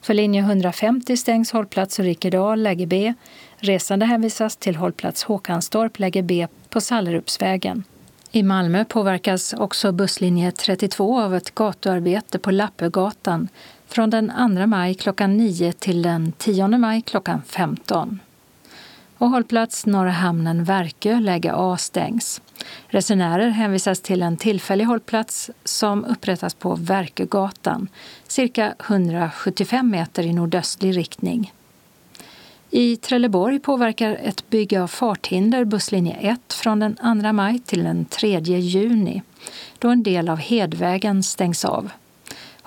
För linje 150 stängs hållplats Rikedal läge B. Resande hänvisas till hållplats Håkanstorp, läge B, på Sallerupsvägen. I Malmö påverkas också busslinje 32 av ett gatuarbete på Lappögatan från den 2 maj klockan 9 till den 10 maj klockan 15. Och hållplats Norra hamnen Verkö, läge A, stängs. Resenärer hänvisas till en tillfällig hållplats som upprättas på Verkögatan, cirka 175 meter i nordöstlig riktning. I Trelleborg påverkar ett bygge av farthinder busslinje 1 från den 2 maj till den 3 juni, då en del av Hedvägen stängs av.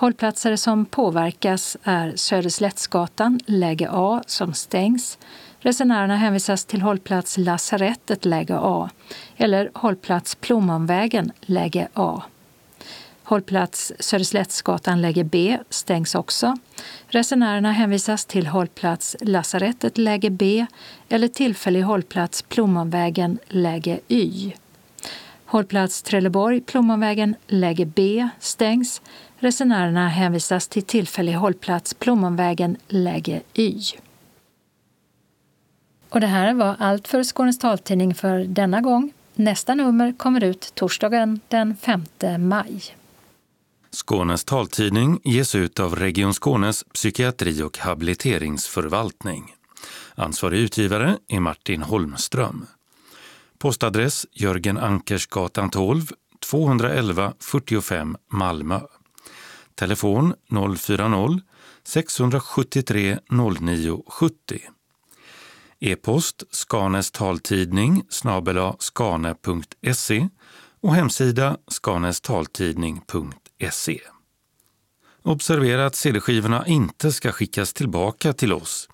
Hållplatser som påverkas är Söderslättsgatan, läge A, som stängs. Resenärerna hänvisas till hållplats Lasarettet, läge A, eller hållplats Plommonvägen, läge A. Hållplats Söderslättsgatan, läge B, stängs också. Resenärerna hänvisas till hållplats Lasarettet, läge B, eller tillfällig hållplats Plommonvägen, läge Y. Hållplats Trelleborg, Plommonvägen, läge B, stängs. Resenärerna hänvisas till tillfällig hållplats Plommonvägen, läge Y. Och det här var allt för Skånes taltidning för denna gång. Nästa nummer kommer ut torsdagen den 5 maj. Skånes taltidning ges ut av Region Skånes psykiatri och habiliteringsförvaltning. Ansvarig utgivare är Martin Holmström. Postadress Jörgen Ankersgatan 12, 211 45 Malmö. Telefon 040-673 0970. E-post Skanes taltidning snabela skane.se och hemsida skanestaltidning.se. Observera att CD-skivorna inte ska skickas tillbaka till oss.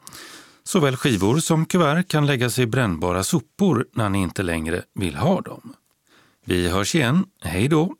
Såväl skivor som kuvert kan läggas i brännbara sopor när ni inte längre vill ha dem. Vi hörs igen. Hej då!